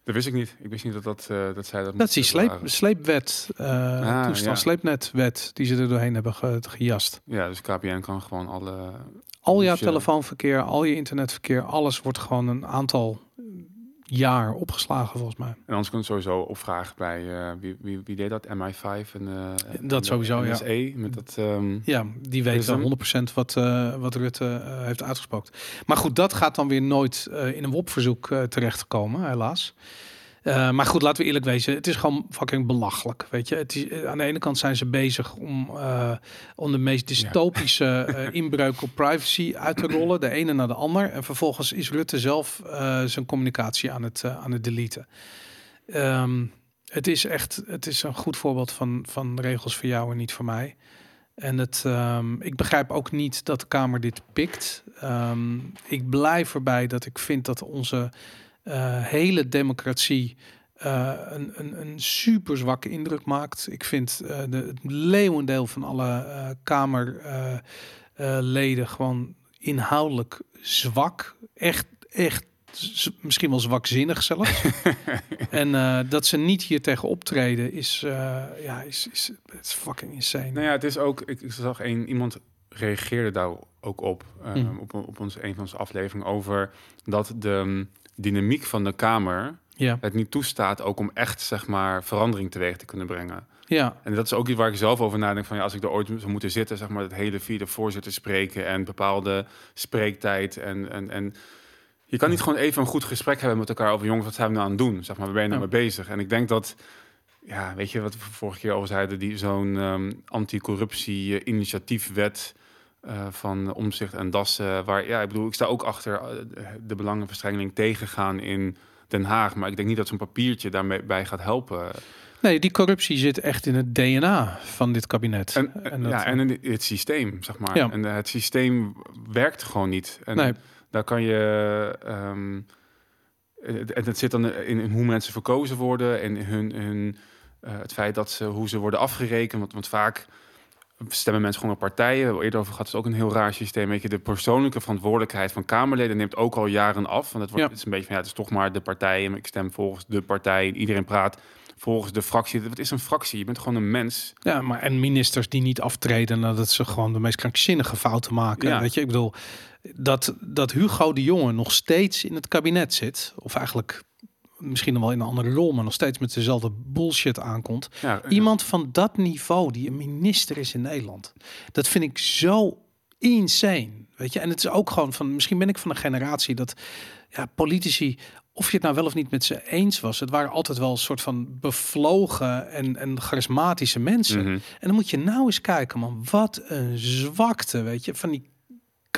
Dat wist ik niet. Ik wist niet dat, dat, eh, dat zij dat Dat is die sleep, waren. sleepwet, eh Ah, toestand, ja. sleepnetwet, die ze er doorheen hebben ge- gejast. Ja, dus KPN kan gewoon alle... Al jouw je- telefoonverkeer, al je internetverkeer, alles wordt gewoon een aantal jaar opgeslagen volgens mij. En anders kun je het sowieso opvragen bij... eh, wie, wie, wie deed dat? MI5 en... eh, en Dat de sowieso, ja. NSE, met dat... ehm, Ja, die weten Prism. 100% wat, eh, wat Rutte eh, heeft uitgespookt. Maar goed, dat gaat dan weer nooit eh, in een WOP-verzoek eh, terechtkomen, helaas. Eh, maar goed, laten we eerlijk wezen. Het is gewoon fucking belachelijk. Weet je, het is, eh, aan de ene kant zijn ze bezig om, om de meest dystopische eh, inbreuk op privacy uit te rollen, de ene naar de ander. En vervolgens is Rutte zelf zijn communicatie aan het, aan het deleten. Ehm, het is echt, het is een goed voorbeeld van, van regels voor jou en niet voor mij. En het, ehm, ik begrijp ook niet dat de Kamer dit pikt. Ehm, ik blijf erbij dat ik vind dat onze hele democratie eh, een, een, een super zwakke indruk maakt. Ik vind eh, de, het leeuwendeel van alle eh Kamerleden gewoon inhoudelijk zwak. Echt, echt misschien wel zwakzinnig zelfs. en eh, dat ze niet hier tegen optreden is, eh, ja, is, is, is fucking insane. Nou ja, het is ook... Ik, ik zag een, iemand reageerde daar ook op. eh, Mhm. op, op ons, een van onze afleveringen over... dat de mm, dynamiek van de Kamer... Ja, het niet toestaat ook om echt, zeg maar, verandering teweeg te kunnen brengen. ja, En dat is ook iets waar ik zelf over nadenk. Van ja, als ik er ooit zou moeten zitten, zeg maar, het hele via de voorzitter spreken en bepaalde spreektijd. En, en, en je kan niet gewoon even een goed gesprek hebben met elkaar over jongens, wat zijn we nou aan het doen? Zeg maar, waar ben je nou Ja. mee bezig? En ik denk dat, ja, weet je wat we vorige keer over zeiden, die zo'n ehm anticorruptie eh, eh, van omzicht en dassen, waar ja, ik bedoel, ik sta ook achter eh, de belangenverstrengeling tegengaan in Den Haag. Maar ik denk niet dat zo'n papiertje daarmee bij gaat helpen. Nee, die corruptie zit echt in het DNA van dit kabinet. En, En dat- ja, en in het systeem, zeg maar. Ja. En eh, het systeem werkt gewoon niet. En Nee. daar kan je... ehm, en het zit dan in, in hoe mensen verkozen worden en hun, hun, eh, het feit dat ze, hoe ze worden afgerekend. Want, want vaak stemmen mensen gewoon op partijen. We hebben eerder over gehad, het is ook een heel raar systeem. Weet je, de persoonlijke verantwoordelijkheid van Kamerleden neemt ook al jaren af. Want het, wordt, Ja. het is een beetje van, ja, het is toch maar de partij. Ik stem volgens de partij. Iedereen praat volgens de fractie. Wat is een fractie? Je bent gewoon een mens. Ja, maar en ministers die niet aftreden nadat ze gewoon de meest krankzinnige fouten maken. Ja. Weet je, ik bedoel dat, dat Hugo de Jonge nog steeds in het kabinet zit, of eigenlijk misschien nog wel in een andere rol, maar nog steeds met dezelfde bullshit aankomt. Ja, Iemand van dat niveau die een minister is in Nederland, dat vind ik zo insane. Weet je, en het is ook gewoon van misschien ben ik van een generatie dat ja, politici of je het nou wel of niet met ze eens was, het waren altijd wel een soort van bevlogen en, en charismatische mensen. Mhm. En dan moet je nou eens kijken, man. Wat een zwakte, weet je. Van die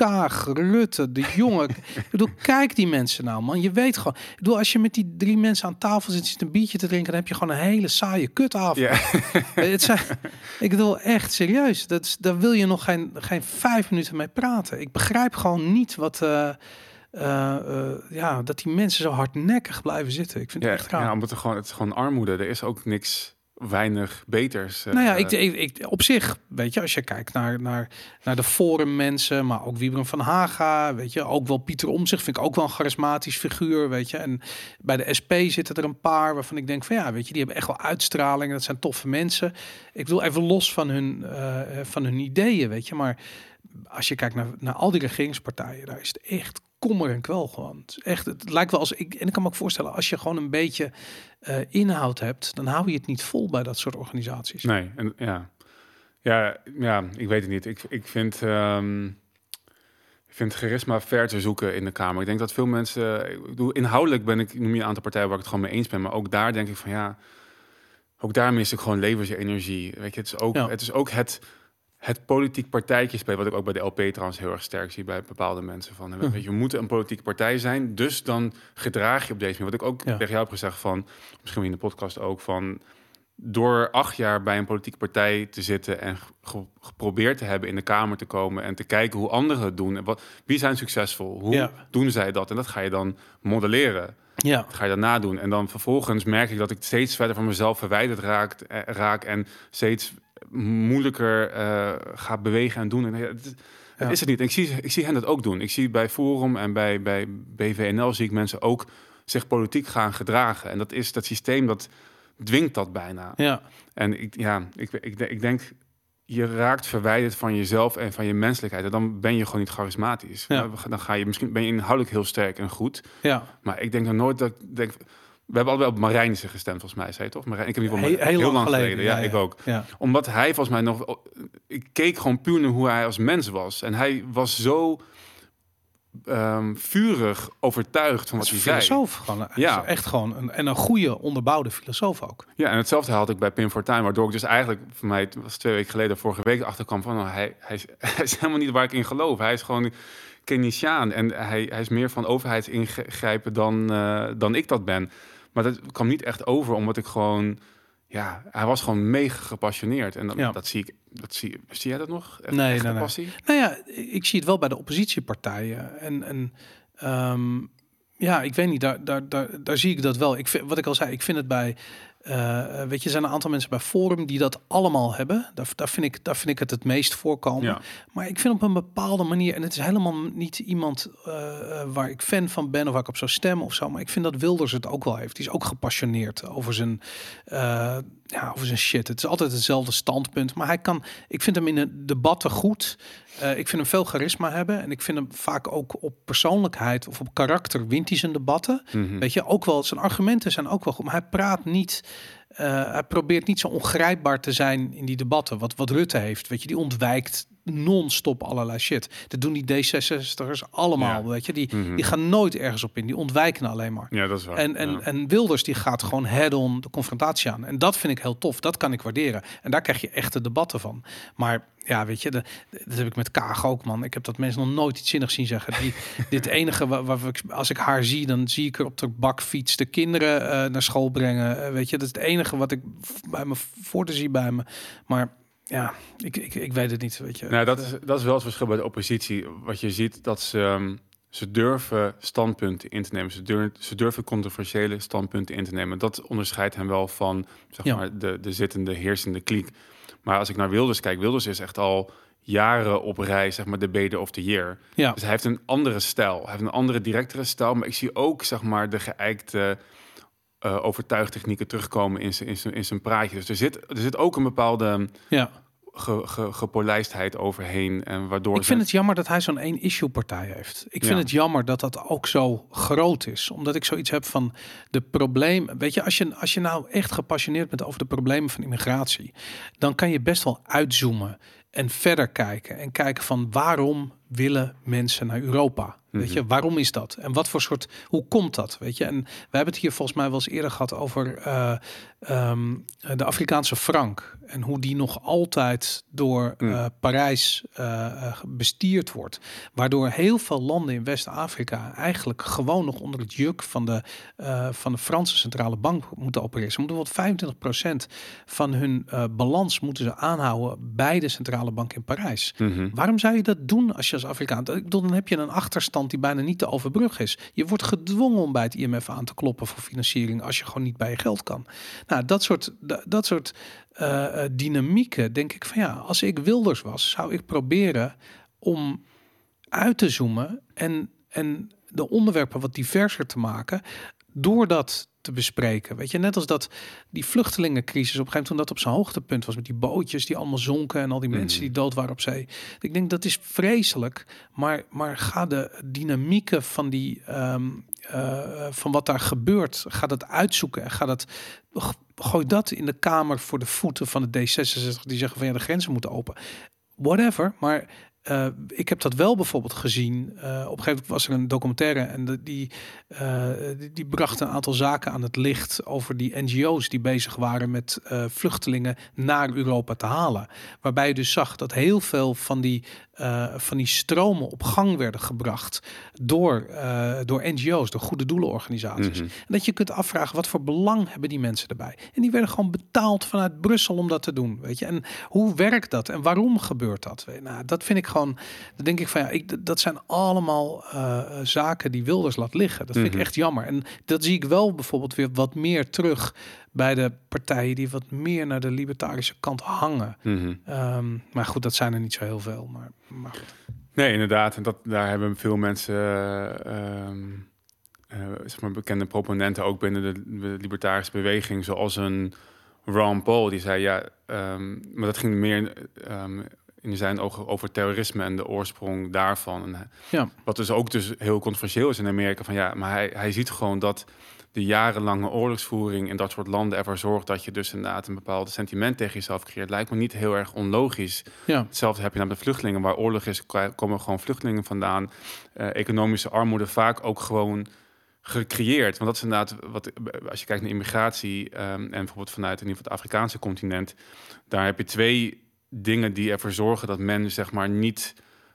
Kaag, Rutte, de jongen. ik bedoel, kijk die mensen nou, man. Je weet gewoon... Ik bedoel, als je met die drie mensen aan tafel zit... zit een biertje te drinken... dan heb je gewoon een hele saaie kutavond. Ja. Het zijn, ik bedoel, echt serieus. Dat is, daar wil je nog geen, geen vijf minuten mee praten. Ik begrijp gewoon niet wat... eh, eh, eh, ja, dat die mensen zo hardnekkig blijven zitten. Ik vind Ja, het echt raar. ja, omdat er gewoon, het is gewoon armoede. Er is ook niks, weinig beters. eh, Nou ja, ik, ik, op zich, weet je, als je kijkt naar, naar, naar de forum mensen, maar ook Wiebren van Haga, weet je, ook wel Pieter Omtzigt vind ik ook wel een charismatisch figuur, weet je. En bij de SP zitten er een paar waarvan ik denk van ja, weet je, die hebben echt wel uitstraling. Dat zijn toffe mensen. Ik wil even los van hun, eh, van hun ideeën, weet je. Maar als je kijkt naar, naar al die regeringspartijen, daar is het echt kommer en kwel gewoon. Het, is echt, het lijkt wel als ik en ik kan me ook voorstellen als je gewoon een beetje eh, inhoud hebt, dan hou je het niet vol bij dat soort organisaties. Nee, en, ja. Ja, ja, ik weet het niet. Ik, ik vind... ehm, ik vind charisma ver te zoeken in de Kamer. Ik denk dat veel mensen... Ik bedoel, inhoudelijk ben ik... noem je een aantal partijen waar ik het gewoon mee eens ben. Maar ook daar denk ik van ja... Ook daar mis ik gewoon levensenergie. Weet je, het is ook Ja. het, is ook het, het politiek partijtje spelen. Wat ik ook bij de LP trouwens heel erg sterk zie bij bepaalde mensen. Van, Mhm. weet je, we moeten een politieke partij zijn. Dus dan gedraag je op deze manier. Wat ik ook Ja. tegen jou heb gezegd van... Misschien in de podcast ook van door acht jaar bij een politieke partij te zitten en ge- geprobeerd te hebben in de Kamer te komen en te kijken hoe anderen het doen. En wat, wie zijn succesvol? Hoe Ja. doen zij dat? En dat ga je dan modelleren. Ja, Dat ga je dan nadoen. En dan vervolgens merk ik dat ik steeds verder van mezelf verwijderd raak, eh, raak en steeds moeilijker eh, ga bewegen en doen. En ja, het, is- het Ja. is het niet. En ik zie, ik zie hen dat ook doen. Ik zie bij Forum en bij, bij BVNL zie ik mensen ook zich politiek gaan gedragen. En dat is dat systeem dat dwingt dat bijna. ja. En ik, ja, ik, ik, ik denk, je raakt verwijderd van jezelf en van je menselijkheid. En dan ben je gewoon niet charismatisch. Ja. Dan ga je misschien ben je inhoudelijk heel sterk en goed. ja. Maar ik denk dan nooit dat ik denk. We hebben allebei op Marijnissen gestemd, volgens mij, zei toch? Marijn, ik heb in ieder Heel, heel, lang geleden. Ja, ik ook. Ja. Omdat hij volgens mij nog. Ik keek gewoon puur naar hoe hij als mens was. En hij was zo ehm, vurig overtuigd van wat hij zei. filosoof. Gewoon, Ja. echt gewoon een, en een goede onderbouwde filosoof ook. Ja, en hetzelfde had ik bij Pim Fortuyn, waardoor ik dus eigenlijk voor mij, het was twee weken geleden, vorige week achterkwam van, oh, hij, hij, is, hij is helemaal niet waar ik in geloof. Hij is gewoon Keynesiaan en hij, hij is meer van overheidsingrijpen dan, eh, dan ik dat ben. Maar dat kwam niet echt over, omdat ik gewoon, ja, hij was gewoon mega gepassioneerd. En dat, Ja. dat zie ik, dat zie, zie jij dat nog? Echt, Nee, nee? Nou ja, ik zie het wel bij de oppositiepartijen. En, en ehm, ja, ik weet niet, daar, daar, daar, daar zie ik dat wel. Ik vind, wat ik al zei, ik vind het bij, eh, weet je, er zijn een aantal mensen bij Forum die dat allemaal hebben. Daar, daar, vind, ik, daar vind ik het het meest voorkomen. Ja. Maar ik vind op een bepaalde manier, en het is helemaal niet iemand eh, waar ik fan van ben of waar ik op zou stemmen of zo, maar ik vind dat Wilders het ook wel heeft. Die is ook gepassioneerd over zijn, eh, ja, over zijn shit. Het is altijd hetzelfde standpunt, maar hij kan, ik vind hem in de debatten goed. Eh, ik vind hem veel charisma hebben en ik vind hem vaak ook op persoonlijkheid of op karakter wint hij zijn debatten. Mhm. Weet je, ook wel, zijn argumenten zijn ook wel goed, maar hij praat niet, eh, hij probeert niet zo ongrijpbaar te zijn in die debatten. Wat, wat Rutte heeft, weet je, die ontwijkt non-stop allerlei shit. Dat doen die D66'ers allemaal, Ja. weet je. Die, Mhm. die gaan nooit ergens op in. Die ontwijken alleen maar. Ja, dat is waar. En, en, ja. en Wilders die gaat gewoon head-on de confrontatie aan. En dat vind ik heel tof. Dat kan ik waarderen. En daar krijg je echte debatten van. Maar ja, weet je, de, dat heb ik met Kaag ook, man. Ik heb dat mensen nog nooit iets zinnigs zien zeggen. Die, dit enige waar, waar ik, als ik haar zie, dan zie ik er op de bakfiets de kinderen eh, naar school brengen. Eh, weet je, dat is het enige wat ik bij me voor te zien bij me. Maar ja, ik, ik, ik weet het niet, weet je. Nou, dat is, dat is wel het verschil bij de oppositie. Wat je ziet, dat ze, ehm, ze durven standpunten in te nemen. Ze durven, ze durven controversiële standpunten in te nemen. Dat onderscheidt hem wel van zeg Ja. maar, de, de zittende, heersende kliek. Maar als ik naar Wilders kijk, Wilders is echt al jaren op rij, zeg maar, de bede of the year. Ja, Dus hij heeft een andere stijl. Hij heeft een andere, directere stijl. Maar ik zie ook, zeg maar, de geëikte eh overtuigtechnieken terugkomen in zijn, in, zijn, in zijn praatje. Dus er zit, er zit ook een bepaalde ja. Ge, ge, gepolijstheid overheen. En waardoor Ik vind het jammer dat hij zo'n één-issue partij heeft. Ik vind Ja. het jammer dat dat ook zo groot is. Omdat ik zoiets heb van de probleem. Weet je, als je, als je nou echt gepassioneerd bent over de problemen van immigratie, dan kan je best wel uitzoomen en verder kijken. En kijken van waarom willen mensen naar Europa? Weet Mhm. je, waarom is dat? En wat voor soort, hoe komt dat? Weet je, en we hebben het hier volgens mij wel eens eerder gehad over eh, ehm, de Afrikaanse frank. En hoe die nog altijd door Mm. eh, Parijs eh, bestierd wordt. Waardoor heel veel landen in West-Afrika eigenlijk gewoon nog onder het juk van de, van de Franse centrale bank moeten opereren. Ze moeten wat 25% van hun balans moeten ze aanhouden bij de centrale bank in Parijs. Mhm. Waarom zou je dat doen als je Afrikaan? Dan heb je een achterstand die bijna niet te overbruggen is. Je wordt gedwongen om bij het IMF aan te kloppen voor financiering als je gewoon niet bij je geld kan. Nou, dat soort, da- dat soort eh, eh, dynamieken, denk ik van ja, als ik Wilders was, zou ik proberen om uit te zoomen en, en de onderwerpen wat diverser te maken door dat te bespreken. Weet je, net als dat die vluchtelingencrisis op een gegeven moment toen dat op zijn hoogtepunt was met die bootjes die allemaal zonken en al die mensen Mhm. die dood waren op zee. Ik denk dat is vreselijk, maar, maar ga de dynamieken van die ehm, eh, van wat daar gebeurt, ga dat uitzoeken en ga dat gooi dat in de kamer voor de voeten van de D66 die zeggen van ja de grenzen moeten open. Whatever, maar eh, ik heb dat wel bijvoorbeeld gezien. Eh, op een gegeven moment was er een documentaire en de, die, eh, die, die bracht een aantal zaken aan het licht over die NGO's die bezig waren met eh, vluchtelingen naar Europa te halen. Waarbij je dus zag dat heel veel van die, eh, van die stromen op gang werden gebracht door, eh, door NGO's, door goede doelenorganisaties. Mhm. En dat je kunt afvragen, wat voor belang hebben die mensen erbij? En die werden gewoon betaald vanuit Brussel om dat te doen, weet je. En hoe werkt dat en waarom gebeurt dat? Nou, dat vind ik gewoon, dan denk ik van ja, ik, dat zijn allemaal eh, zaken die Wilders laat liggen. Dat vind Mhm. ik echt jammer. En dat zie ik wel bijvoorbeeld weer wat meer terug bij de partijen die wat meer naar de libertarische kant hangen. Mhm. Ehm, maar goed, dat zijn er niet zo heel veel. Maar, maar goed. Nee, inderdaad. En dat, daar hebben veel mensen, eh, ehm, eh, zeg maar bekende proponenten ook binnen de, de libertarische beweging, zoals een Ron Paul, die zei ja, ehm, maar dat ging meer in zijn ogen over terrorisme en de oorsprong daarvan. En, Ja. Wat dus ook dus heel controversieel is in Amerika, van ja, maar hij, hij ziet gewoon dat de jarenlange oorlogsvoering in dat soort landen ervoor zorgt dat je dus inderdaad een bepaald sentiment tegen jezelf creëert. Lijkt me niet heel erg onlogisch. Ja, Hetzelfde heb je naar de vluchtelingen. Waar oorlog is, komen gewoon vluchtelingen vandaan. Eh, economische armoede vaak ook gewoon gecreëerd. Want dat is inderdaad, wat, als je kijkt naar immigratie... ehm, en bijvoorbeeld vanuit in ieder geval het Afrikaanse continent... daar heb je twee dingen die ervoor zorgen dat men zeg maar niet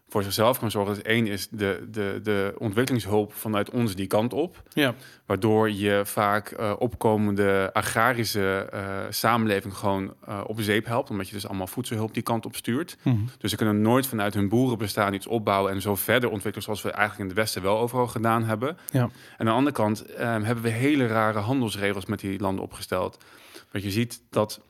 voor zichzelf kan zorgen. Dus één is de, de, de ontwikkelingshulp vanuit ons die kant op. ja, Waardoor je vaak eh, opkomende agrarische eh, samenleving gewoon eh, op zeep helpt. Omdat je dus allemaal voedselhulp die kant op stuurt. Mhm. Dus ze kunnen nooit vanuit hun boerenbestaan iets opbouwen en zo verder ontwikkelen zoals we eigenlijk in het Westen wel overal gedaan hebben. Ja. En aan de andere kant ehm, hebben we hele rare handelsregels met die landen opgesteld. Want je ziet dat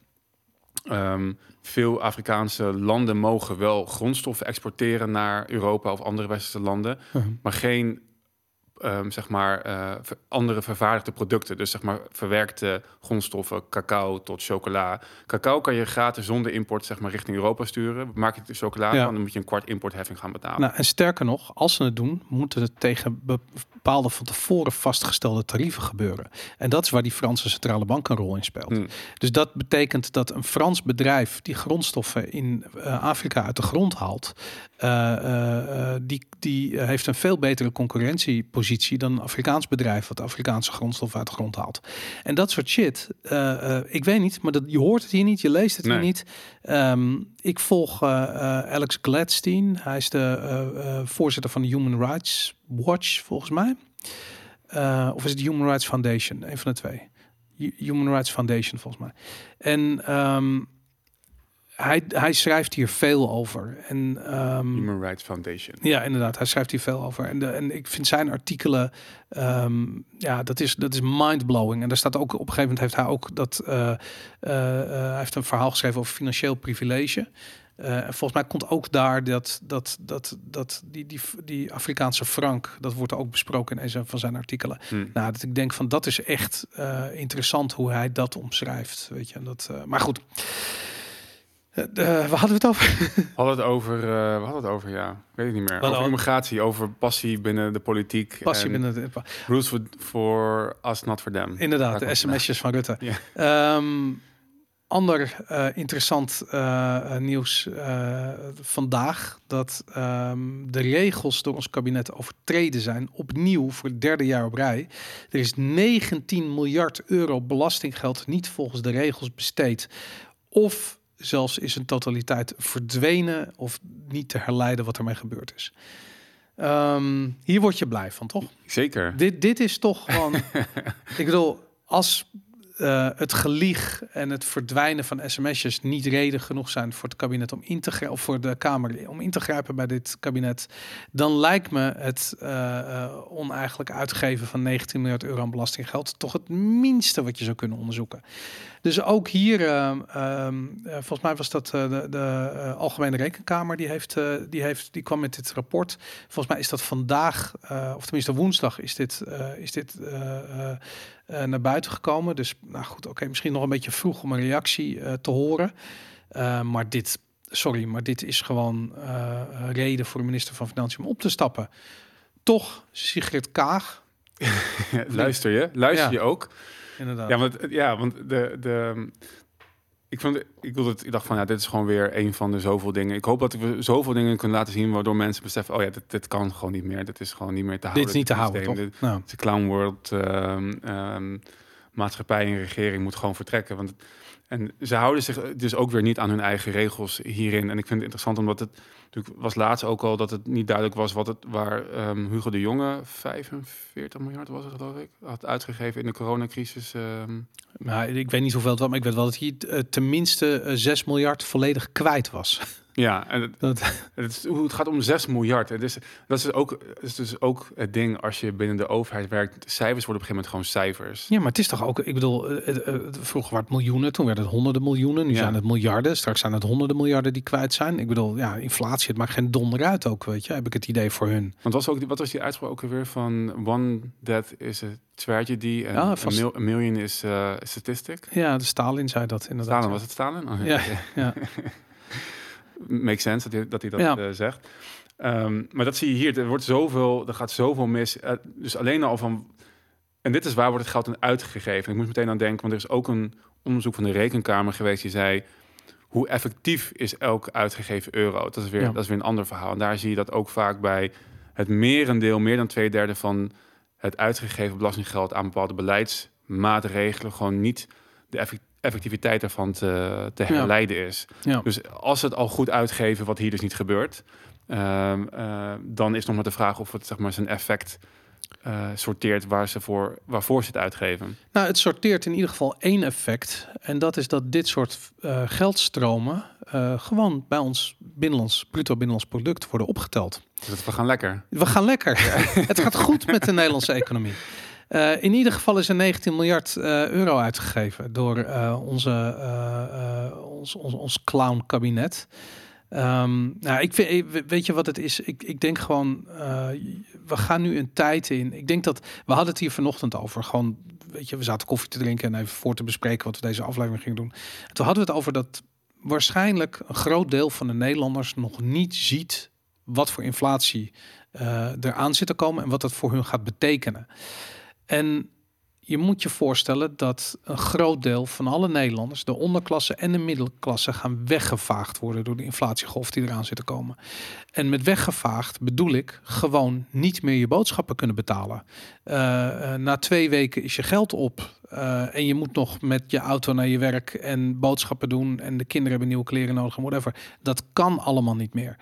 ehm, veel Afrikaanse landen mogen wel grondstoffen exporteren naar Europa of andere westerse landen, maar geen ehm, zeg maar, eh, andere vervaardigde producten. Dus zeg maar verwerkte grondstoffen, cacao tot chocola. Cacao kan je gratis zonder import zeg maar, richting Europa sturen. Maak je de chocola Ja. van, dan moet je een kwart importheffing gaan betalen. Nou, en sterker nog, als ze het doen, moeten het tegen bepaalde van tevoren vastgestelde tarieven gebeuren. En dat is waar die Franse centrale bank een rol in speelt. Hmm. Dus dat betekent dat een Frans bedrijf die grondstoffen in eh, Afrika uit de grond haalt, eh, die, die eh, heeft een veel betere concurrentiepositie dan een Afrikaans bedrijf wat Afrikaanse grondstoffen uit de grond haalt. En dat soort shit, eh, eh, ik weet niet, maar dat, je hoort het hier niet, je leest het hier niet. Ehm, ik volg Alex Gladstein, hij is de voorzitter van de Human Rights Watch, volgens mij. Of is het Human Rights Foundation? Een van de twee. Hu- Human Rights Foundation, volgens mij. En ehm, hij, hij schrijft hier veel over. En, ehm, Human Rights Foundation. ja, inderdaad. Hij schrijft hier veel over. En, de, en ik vind zijn artikelen, ehm, ja, dat is, dat is mindblowing. En daar staat ook, op een gegeven moment heeft hij ook dat, eh, eh, eh, hij heeft een verhaal geschreven over financieel privilege. En volgens mij komt ook daar dat, dat, dat, dat die, die, die Afrikaanse frank, dat wordt ook besproken in een van zijn artikelen. Hm. Nou, dat ik denk van dat is echt interessant hoe hij dat omschrijft. Weet je, en dat, maar goed. Eh, de- waar hadden we het over? We hadden het over, eh, we hadden het over, ja, ik weet het niet meer. Over we- immigratie, over passie binnen de politiek. Passie en binnen de, Rules for, for us, not for them. Inderdaad, Daar de sms'jes van Rutte. Ehm, ander eh, interessant eh, eh, nieuws eh, vandaag dat ehm, de regels door ons kabinet overtreden zijn opnieuw voor het derde jaar op rij. Er is 19 miljard euro belastinggeld niet volgens de regels besteed of zelfs is een totaliteit verdwenen of niet te herleiden wat ermee gebeurd is. Ehm, hier word je blij van, toch? Zeker. Dit, dit is toch gewoon. ik bedoel, als eh, het gelieg en het verdwijnen van sms'jes niet reden genoeg zijn voor het kabinet om in te of voor de Kamer om in te grijpen bij dit kabinet, dan lijkt me het eh, oneigenlijk uitgeven van 19 miljard euro aan belastinggeld toch het minste wat je zou kunnen onderzoeken. Dus ook hier, eh, ehm, eh, volgens mij was dat de, de Algemene Rekenkamer, die, heeft, die, heeft, die kwam met dit rapport. Volgens mij is dat vandaag, of tenminste woensdag, is dit, is dit naar buiten gekomen. Dus nou goed, oké, misschien nog een beetje vroeg om een reactie eh, te horen. Eh, maar dit, sorry, maar dit is gewoon eh, reden voor de minister van Financiën om op te stappen. Toch, Sigrid Kaag, Luister je? Luister Ja. je ook? inderdaad. Ja, want, ja, want de, de, ik, vond, ik, wilde het, ik dacht van, ja, dit is gewoon weer een van de zoveel dingen. Ik hoop dat we zoveel dingen kunnen laten zien waardoor mensen beseffen, oh ja, dit, dit kan gewoon niet meer. Dit is gewoon niet meer te houden. dit is niet te houden, toch? systeem. Dit- Nou, de clown world ehm, ehm, maatschappij en regering moet gewoon vertrekken. Want, en ze houden zich dus ook weer niet aan hun eigen regels hierin. En ik vind het interessant omdat het was laatst ook al dat het niet duidelijk was wat het waar ehm, Hugo de Jonge 45 miljard was geloof ik had uitgegeven in de coronacrisis. nou, ik weet niet hoeveel het was, maar ik weet wel dat hij eh, tenminste eh, 6 miljard volledig kwijt was. Ja, en het, Dat, het, is, hoe- het gaat om 6 miljard. Het is, dat is ook, het is dus ook het ding als je binnen de overheid werkt. Cijfers worden op een gegeven moment gewoon cijfers. ja, maar het is toch ook, ik bedoel, eh, eh, eh, vroeger waren het miljoenen, toen werden het honderden miljoenen, nu Ja. zijn het miljarden, straks zijn het honderden miljarden die kwijt zijn. Ik bedoel, ja, inflatie, het maakt geen donder uit ook, weet je, heb ik het idee voor hun. Want was ook, die- wat was die uitspraak ook weer van one death is a tragedy en Ja, een vast. mil- a million is a statistic. Ja, de Stalin zei dat inderdaad. Stalin, was het Stalin? Oh, Ja, ja. Makes sense dat hij dat, hij dat Ja. eh, zegt. Ehm, maar dat zie je hier. Er wordt zoveel, er gaat zoveel mis. Eh, dus alleen al van. En dit is waar wordt het geld aan uitgegeven. Ik moet meteen aan denken, want er is ook een onderzoek van de Rekenkamer geweest die zei hoe effectief is elk uitgegeven euro. Dat is weer, Ja. dat is weer een ander verhaal. En daar zie je dat ook vaak bij het merendeel, meer dan twee derde van het uitgegeven belastinggeld aan bepaalde beleidsmaatregelen gewoon niet de effect- effectiviteit ervan te, te herleiden is. Ja. Dus als ze het al goed uitgeven, wat hier dus niet gebeurt, ehm, eh, dan is nog maar de vraag of het zeg maar zijn effect eh, sorteert waar ze voor, waarvoor ze het uitgeven. Nou, het sorteert in ieder geval één effect. En dat is dat dit soort eh, geldstromen gewoon bij ons binnenlands, bruto binnenlands product worden opgeteld. Dus dat we gaan lekker. We gaan lekker. het gaat goed met de Nederlandse economie. Eh, in ieder geval is er 19 miljard eh, euro uitgegeven door eh, onze, ons, ons, ons clown kabinet. Ehm, nou, ik weet je wat het is? Ik, ik denk gewoon, we gaan nu een tijd in. Ik denk dat we hadden het hier vanochtend over. Gewoon, weet je, we zaten koffie te drinken en even voor te bespreken wat we deze aflevering gingen doen. En toen hadden we het over dat waarschijnlijk een groot deel van de Nederlanders nog niet ziet wat voor inflatie uh, eraan zit te komen en wat dat voor hun gaat betekenen. En je moet je voorstellen dat een groot deel van alle Nederlanders, de onderklasse en de middelklasse, gaan weggevaagd worden door de inflatiegolf die eraan zit te komen. En met weggevaagd bedoel ik gewoon niet meer je boodschappen kunnen betalen. Uh, na twee weken is je geld op uh, en je moet nog met je auto naar je werk en boodschappen doen en de kinderen hebben nieuwe kleren nodig en whatever. Dat kan allemaal niet meer.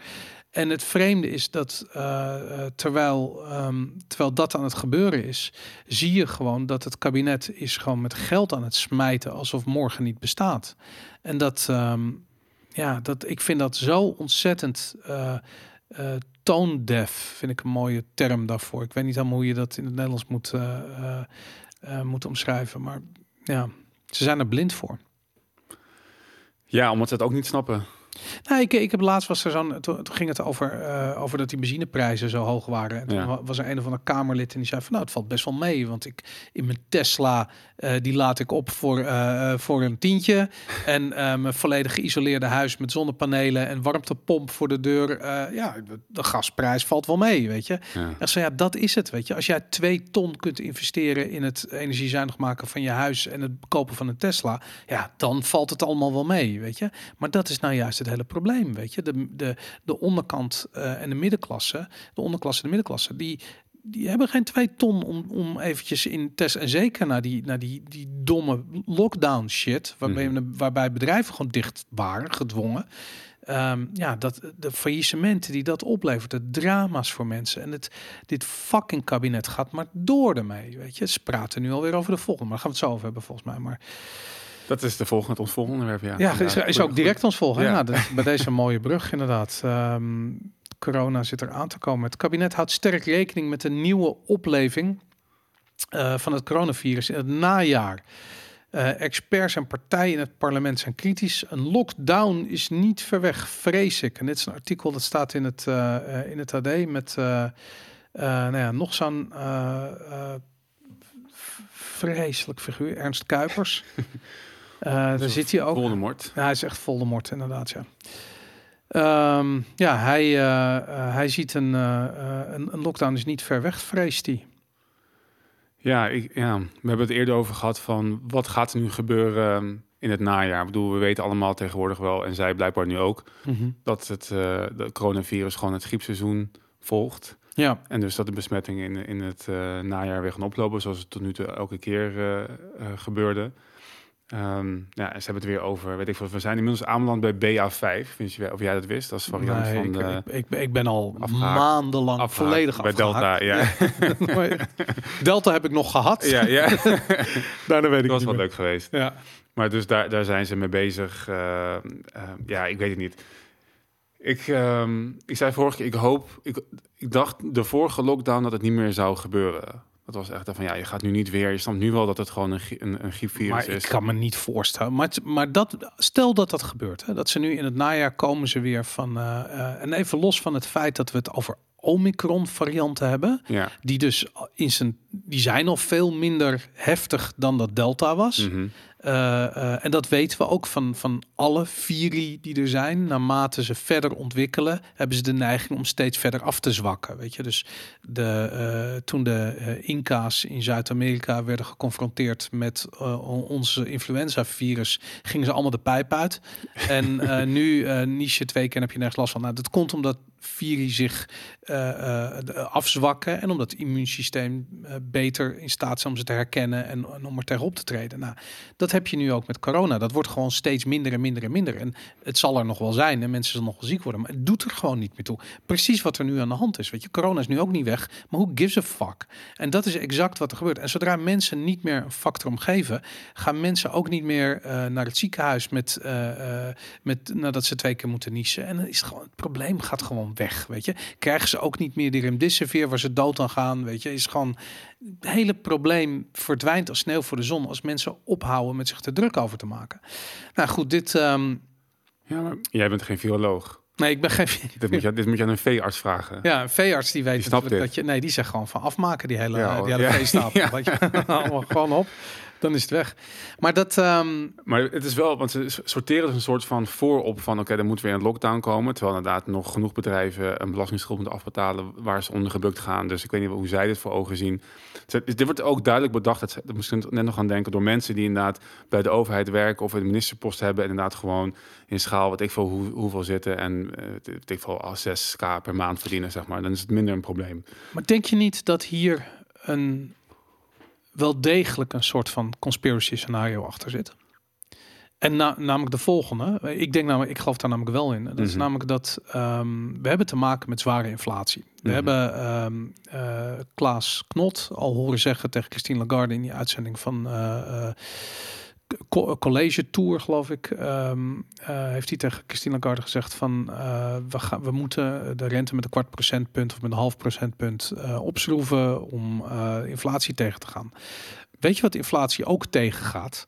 En het vreemde is dat uh, terwijl, um, terwijl dat aan het gebeuren is, zie je gewoon dat het kabinet is gewoon met geld aan het smijten alsof morgen niet bestaat. En dat, um, ja, dat ik vind dat zo ontzettend uh, tone vind ik een mooie term daarvoor. Ik weet niet helemaal hoe je dat in het Nederlands moet, moet omschrijven, maar ja, ze zijn er blind voor. Ja, omdat ze het ook niet snappen. Nou, ik, ik heb laatst was er zo'n. Toen, ging het over, uh, over dat die benzineprijzen zo hoog waren. En toen was er een of andere Kamerlid en die zei van nou, het valt best wel mee. Want ik in mijn Tesla, uh, die laat ik op voor, uh, voor een tientje. en mijn volledig geïsoleerde huis met zonnepanelen en warmtepomp voor de deur. ja, de gasprijs valt wel mee, weet je. Ja. En zo ja, dat is het, weet je. Als jij twee ton kunt investeren in het energiezuinig maken van je huis en het kopen van een Tesla, ja, dan valt het allemaal wel mee, weet je. Maar dat is nou juist het hele probleem, weet je. De, de, de onderkant uh, en de middenklasse, de onderklasse en de middenklasse, die, die hebben geen twee ton om, om eventjes in test en zeker naar die, naar die, die domme lockdown shit, waarbij, mm. waarbij bedrijven gewoon dicht waren, gedwongen. Um, ja, dat de faillissementen die dat oplevert, de drama's voor mensen. En het, dit fucking kabinet gaat maar door ermee. Weet je, ze praten nu alweer over de volgende, maar daar gaan we het zo over hebben volgens mij. Maar dat is de volgende, ons volgende onderwerp, ja. Ja, is, is ook direct ons volgende. Ja. Nou, bij deze mooie brug inderdaad. Um, corona zit er aan te komen. Het kabinet houdt sterk rekening met een nieuwe opleving uh, van het coronavirus in het najaar. Uh, experts en partijen in het parlement zijn kritisch. Een lockdown is niet ver weg, vrees ik. En dit is een artikel dat staat in het, uh, in het AD met nou ja, nog zo'n vreselijk figuur, Ernst Kuipers. Uh, daar zit hij ook. Voldemort. Ja, hij is echt Voldemort, inderdaad, ja. Um, ja, hij, uh, uh, hij ziet een, een, een, lockdown is niet ver weg, vreest hij. Ja, ik, ja, we hebben het eerder over gehad van wat gaat er nu gebeuren ehm, in het najaar. Ik bedoel, we weten allemaal tegenwoordig wel, en zij blijkbaar nu ook, mm -hmm. dat het de coronavirus gewoon het griepseizoen volgt. Ja. En dus dat de besmettingen in, in het najaar weer gaan oplopen, zoals het tot nu toe elke keer gebeurde. Um, ja, ze hebben het weer over, weet ik veel, we zijn inmiddels aanbeland bij BA5. Vind je, of jij dat wist? als variant nee, van ik, de... Ik, ik, ik ben al afgehaakt, maandenlang afgehaakt, volledig bij Delta, ja. Delta heb ik nog gehad. Ja, ja. Daarna weet ik Dat was wel leuk geweest. Ja. Maar dus daar, daar zijn ze mee bezig. Uh, uh, ja, ik weet het niet. Ik, um, ik zei vorige keer, ik hoop, ik, ik dacht de vorige lockdown dat het niet meer zou gebeuren. Dat was echt van ja, je gaat nu niet weer. Je snapt nu wel dat het gewoon een, een, een griepvirus maar is. Ik kan me niet voorstellen. Maar, maar dat, stel dat dat gebeurt. Hè, dat ze nu in het najaar komen ze weer van. Uh, uh, en even los van het feit dat we het over Omicron varianten hebben. Ja. Die dus in zijn. Die zijn al veel minder heftig dan dat Delta was. Mm -hmm. Uh, uh, en dat weten we ook van, van alle viri die er zijn. Naarmate ze verder ontwikkelen, hebben ze de neiging om steeds verder af te zwakken. Weet je, dus de, uh, toen de Inca's in Zuid-Amerika werden geconfronteerd met onze influenza-virus, gingen ze allemaal de pijp uit. en nu, niche twee keer heb je nergens last van. Nou, dat komt omdat viri zich afzwakken en omdat het immuunsysteem beter in staat is om ze te herkennen en, en om er tegenop te treden. Nou, dat heb je nu ook met corona. Dat wordt gewoon steeds minder en minder en minder. En het zal er nog wel zijn en mensen zullen nog wel ziek worden. Maar het doet er gewoon niet meer toe. Precies wat er nu aan de hand is. Weet je, corona is nu ook niet weg. Maar hoe gives a fuck? En dat is exact wat er gebeurt. En zodra mensen niet meer een factor omgeven, gaan mensen ook niet meer naar het ziekenhuis met, met nadat ze twee keer moeten niezen. En dan is het gewoon het probleem gaat gewoon weg. Weet je, krijgen ze ook niet meer die remdesivir waar ze dood aan gaan. Weet je, is gewoon het hele probleem verdwijnt als sneeuw voor de zon als mensen ophouden met zich te druk over te maken. Nou goed, dit. Um... Ja, maar jij bent geen viroloog. Nee, ik ben geen... Dit moet je, dit moet je aan een veearts vragen. Ja, een veearts die weet Die dat je... Nee, die zegt gewoon van afmaken die hele, Ja, die hele ja. veestapel. Ja. weet je. Allemaal gewoon op. Dan is het weg. Maar dat... ehm, Maar het is wel, want ze sorteren dus een soort van voorop van, oké, er moet weer een lockdown komen. Terwijl inderdaad nog genoeg bedrijven een belastingsschuld moeten afbetalen waar ze onder gebukt gaan. Dus ik weet niet hoe zij dit voor ogen zien. Dit wordt ook duidelijk bedacht, dat ze, dat ik net nog aan denken, door mensen die inderdaad bij de overheid werken of een ministerpost hebben. En inderdaad gewoon in schaal, wat ik veel, hoe, hoeveel zitten en eh, ik veel, al 6k per maand verdienen, zeg maar. Dan is het minder een probleem. Maar denk je niet dat hier een wel degelijk een soort van conspiracy scenario achter zit? En na, namelijk de volgende. Ik denk namelijk, ik geloof daar namelijk wel in. Dat is Mhm. namelijk dat ehm, we hebben te maken met zware inflatie. We Mhm. hebben eh, Klaas Knot al horen zeggen tegen Christine Lagarde in die uitzending van eh, eh, college tour, geloof ik. ehm, eh, heeft hij tegen Christine Lagarde gezegd van eh, we, gaan, we moeten de rente met een kwart procentpunt of met een half procentpunt eh, opschroeven om inflatie tegen te gaan. Weet je wat inflatie ook tegengaat?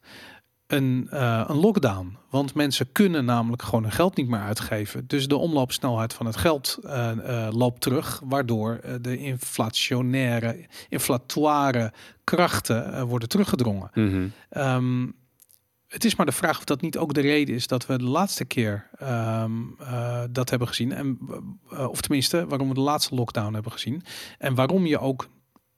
Een, een lockdown. Want mensen kunnen namelijk gewoon hun geld niet meer uitgeven. Dus de omloopsnelheid van het geld loopt terug. Waardoor de inflationaire, inflatoire krachten worden teruggedrongen. Mhm. Ehm, het is maar de vraag of dat niet ook de reden is dat we de laatste keer ehm, eh, dat hebben gezien. En, eh, of tenminste, waarom we de laatste lockdown hebben gezien. En waarom je ook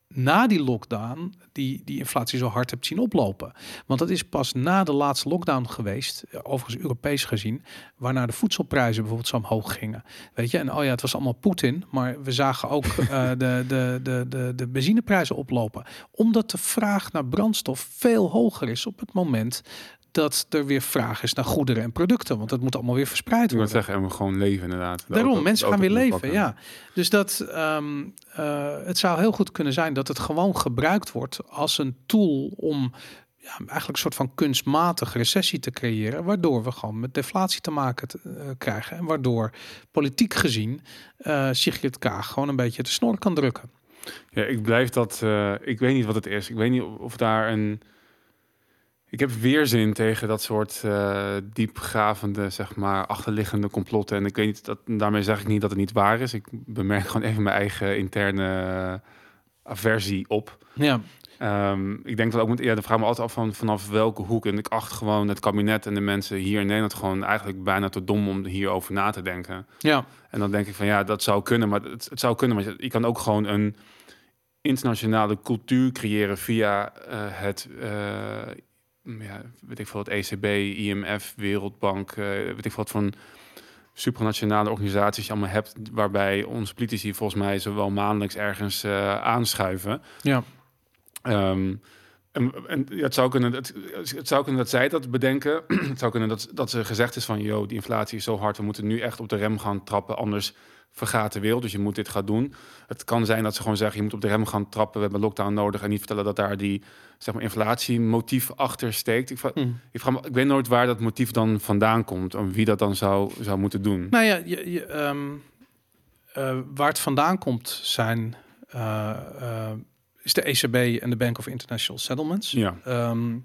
na die lockdown die, die inflatie zo hard hebt zien oplopen. Want dat is pas na de laatste lockdown geweest, eh, overigens Europees gezien, waarna de voedselprijzen bijvoorbeeld zo omhoog gingen. Weet je, en oh ja, het was allemaal Poetin, maar we zagen ook eh, de, de, de, de, de benzineprijzen oplopen. Omdat de vraag naar brandstof veel hoger is op het moment dat er weer vraag is naar goederen en producten. Want dat moet allemaal weer verspreid Ik worden. zeggen, en we gewoon leven inderdaad. De Daarom, auto- mensen gaan weer leven, ja. Dus dat ehm, eh, het zou heel goed kunnen zijn dat het gewoon gebruikt wordt als een tool om ja, eigenlijk een soort van kunstmatige recessie te creëren, waardoor we gewoon met deflatie te maken te- eh, krijgen en waardoor politiek gezien eh Sigrid Kaag gewoon een beetje de snor kan drukken. Ja, ik blijf dat. ik weet niet wat het is. Ik weet niet of, of daar een. Ik heb weerzin tegen dat soort eh, diepgravende, zeg maar, achterliggende complotten. En ik weet niet, dat, daarmee zeg ik niet dat het niet waar is. Ik bemerk gewoon even mijn eigen interne eh, aversie op. Ja, Ehm, ik denk dat ook ja, de vraag me altijd af van vanaf welke hoek. En ik acht gewoon het kabinet en de mensen hier in Nederland gewoon eigenlijk bijna te dom om hierover na te denken. ja, En dan denk ik van ja, dat zou kunnen, maar het, het zou kunnen, maar je, je kan ook gewoon een internationale cultuur creëren via eh, het, ja, weet ik veel, het ECB, IMF, Wereldbank, eh, weet ik veel wat een supranationale organisaties je allemaal hebt, waarbij onze politici volgens mij zowel maandelijks ergens eh, aanschuiven. ja. Ehm, en, het, zou kunnen, het, het zou kunnen dat zij dat bedenken. het zou kunnen dat, dat ze gezegd is van... joh, die inflatie is zo hard, we moeten nu echt op de rem gaan trappen... anders vergaat de wereld, dus je moet dit gaan doen. Het kan zijn dat ze gewoon zeggen... je moet op de rem gaan trappen, we hebben lockdown nodig... en niet vertellen dat daar die zeg maar, inflatiemotief achter steekt. Ik, vra- Hm. ik, vraag me, ik weet nooit waar dat motief dan vandaan komt... en wie dat dan zou, zou moeten doen. Nou ja, je, je, ehm, eh, waar het vandaan komt zijn eh, eh, is de ECB en de Bank of International Settlements. Ja, Ehm,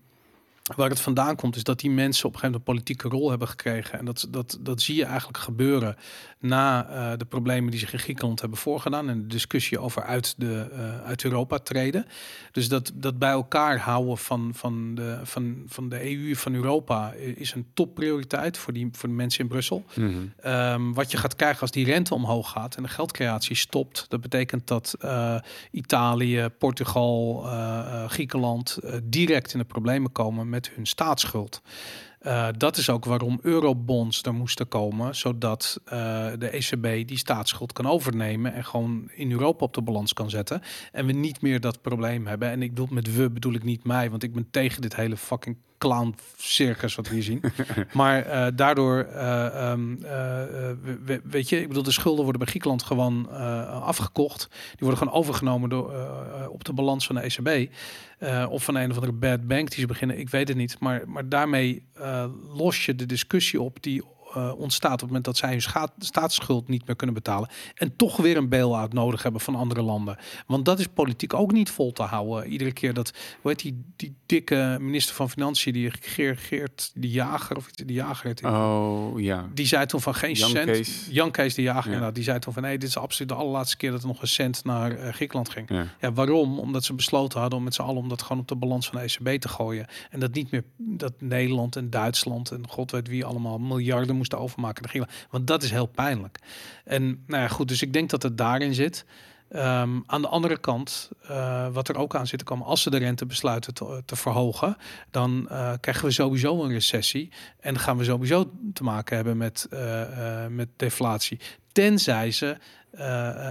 waar het vandaan komt is dat die mensen op een gegeven moment een politieke rol hebben gekregen. En dat, dat, dat zie je eigenlijk gebeuren na eh, de problemen die zich in Griekenland hebben voorgedaan. En de discussie over uit, de, eh, uit Europa treden. Dus dat, dat bij elkaar houden van, van, de, van, van de EU, van Europa, is een topprioriteit voor, die, voor de mensen in Brussel. Mhm. Ehm, wat je gaat krijgen als die rente omhoog gaat en de geldcreatie stopt, dat betekent dat eh, Italië, Portugal, Griekenland direct in de problemen komen met hun staatsschuld. Eh, dat is ook waarom eurobonds er moesten komen, zodat eh, de ECB die staatsschuld kan overnemen en gewoon in Europa op de balans kan zetten. En we niet meer dat probleem hebben. En ik bedoel met we bedoel ik niet mij, want ik ben tegen dit hele fucking clown circus wat we hier zien. maar eh, daardoor, eh, ehm, eh, eh, we- we- weet je, ik bedoel, de schulden worden bij Griekenland gewoon afgekocht. Die worden gewoon overgenomen door, op de balans van de ECB. Eh, of van een of andere bad bank die ze beginnen, ik weet het niet. Maar, maar daarmee eh, los je de discussie op die eh, ontstaat op het moment dat zij hun staatsschuld niet meer kunnen betalen en toch weer een bail-out nodig hebben van andere landen. Want dat is politiek ook niet vol te houden. Iedere keer dat, hoe heet die, die dikke minister van Financiën, die Geert, Geert die Jager of die Jager heet die? Oh, ja. Die zei toen van geen Jan cent. Kees. Jan Kees de Jager, Ja. inderdaad, die zei toen van nee, dit is absoluut de allerlaatste keer dat er nog een cent naar eh, Griekenland ging. ja. Ja, waarom? Omdat ze besloten hadden om met z'n allen om dat gewoon op de balans van de ECB te gooien. En dat niet meer dat Nederland en Duitsland en god weet wie allemaal miljarden moesten overmaken. Want dat is heel pijnlijk. En nou ja, goed, dus ik denk dat het daarin zit. Ehm, aan de andere kant, eh, wat er ook aan zit te komen, als ze de rente besluiten te, te verhogen, dan eh, krijgen we sowieso een recessie. En gaan we sowieso te maken hebben met, eh, met deflatie. Tenzij ze,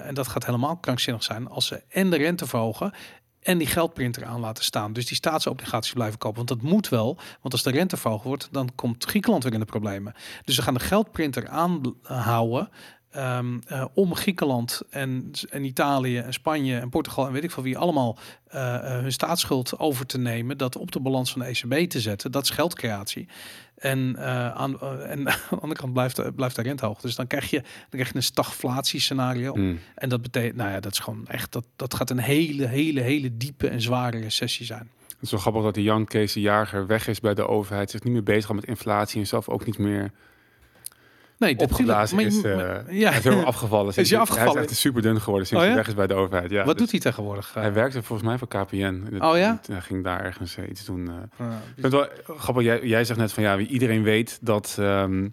en dat gaat helemaal krankzinnig zijn, als ze en de rente verhogen en die geldprinter aan laten staan. Dus die staatsobligaties blijven kopen. Want dat moet wel. Want als de rente verhoogd wordt, dan komt Griekenland weer in de problemen. Dus ze gaan de geldprinter aanhouden. Ehm, eh, om Griekenland en, en Italië en Spanje en Portugal en weet ik veel wie allemaal eh, eh, hun staatsschuld over te nemen, dat op de balans van de ECB te zetten. Dat is geldcreatie. En, aan, en aan de andere kant blijft, de- blijft de rente hoog. Dus dan krijg je, dan krijg je een stagflatiescenario. Mm. En dat betekent, nou ja, dat is gewoon echt, dat, dat gaat een hele, hele, hele diepe en zware recessie zijn. Het is wel grappig dat die Jan Kees de Jager weg is bij de overheid. Zich niet meer bezig gaat met inflatie en zelf ook niet meer Nee, opgeblazen maar- is. maar- eh, ja. Hij is afgevallen. Is sinds- hij Hij afgevallen? is echt super dun geworden sinds Oh ja? hij weg is bij de overheid. Ja, Wat dus doet hij tegenwoordig? Hij werkte volgens mij voor KPN. Oh ja? Hij ging daar ergens eh, iets doen. Uh, wel grappig. Jij, jij zegt net van ja, iedereen weet dat ehm,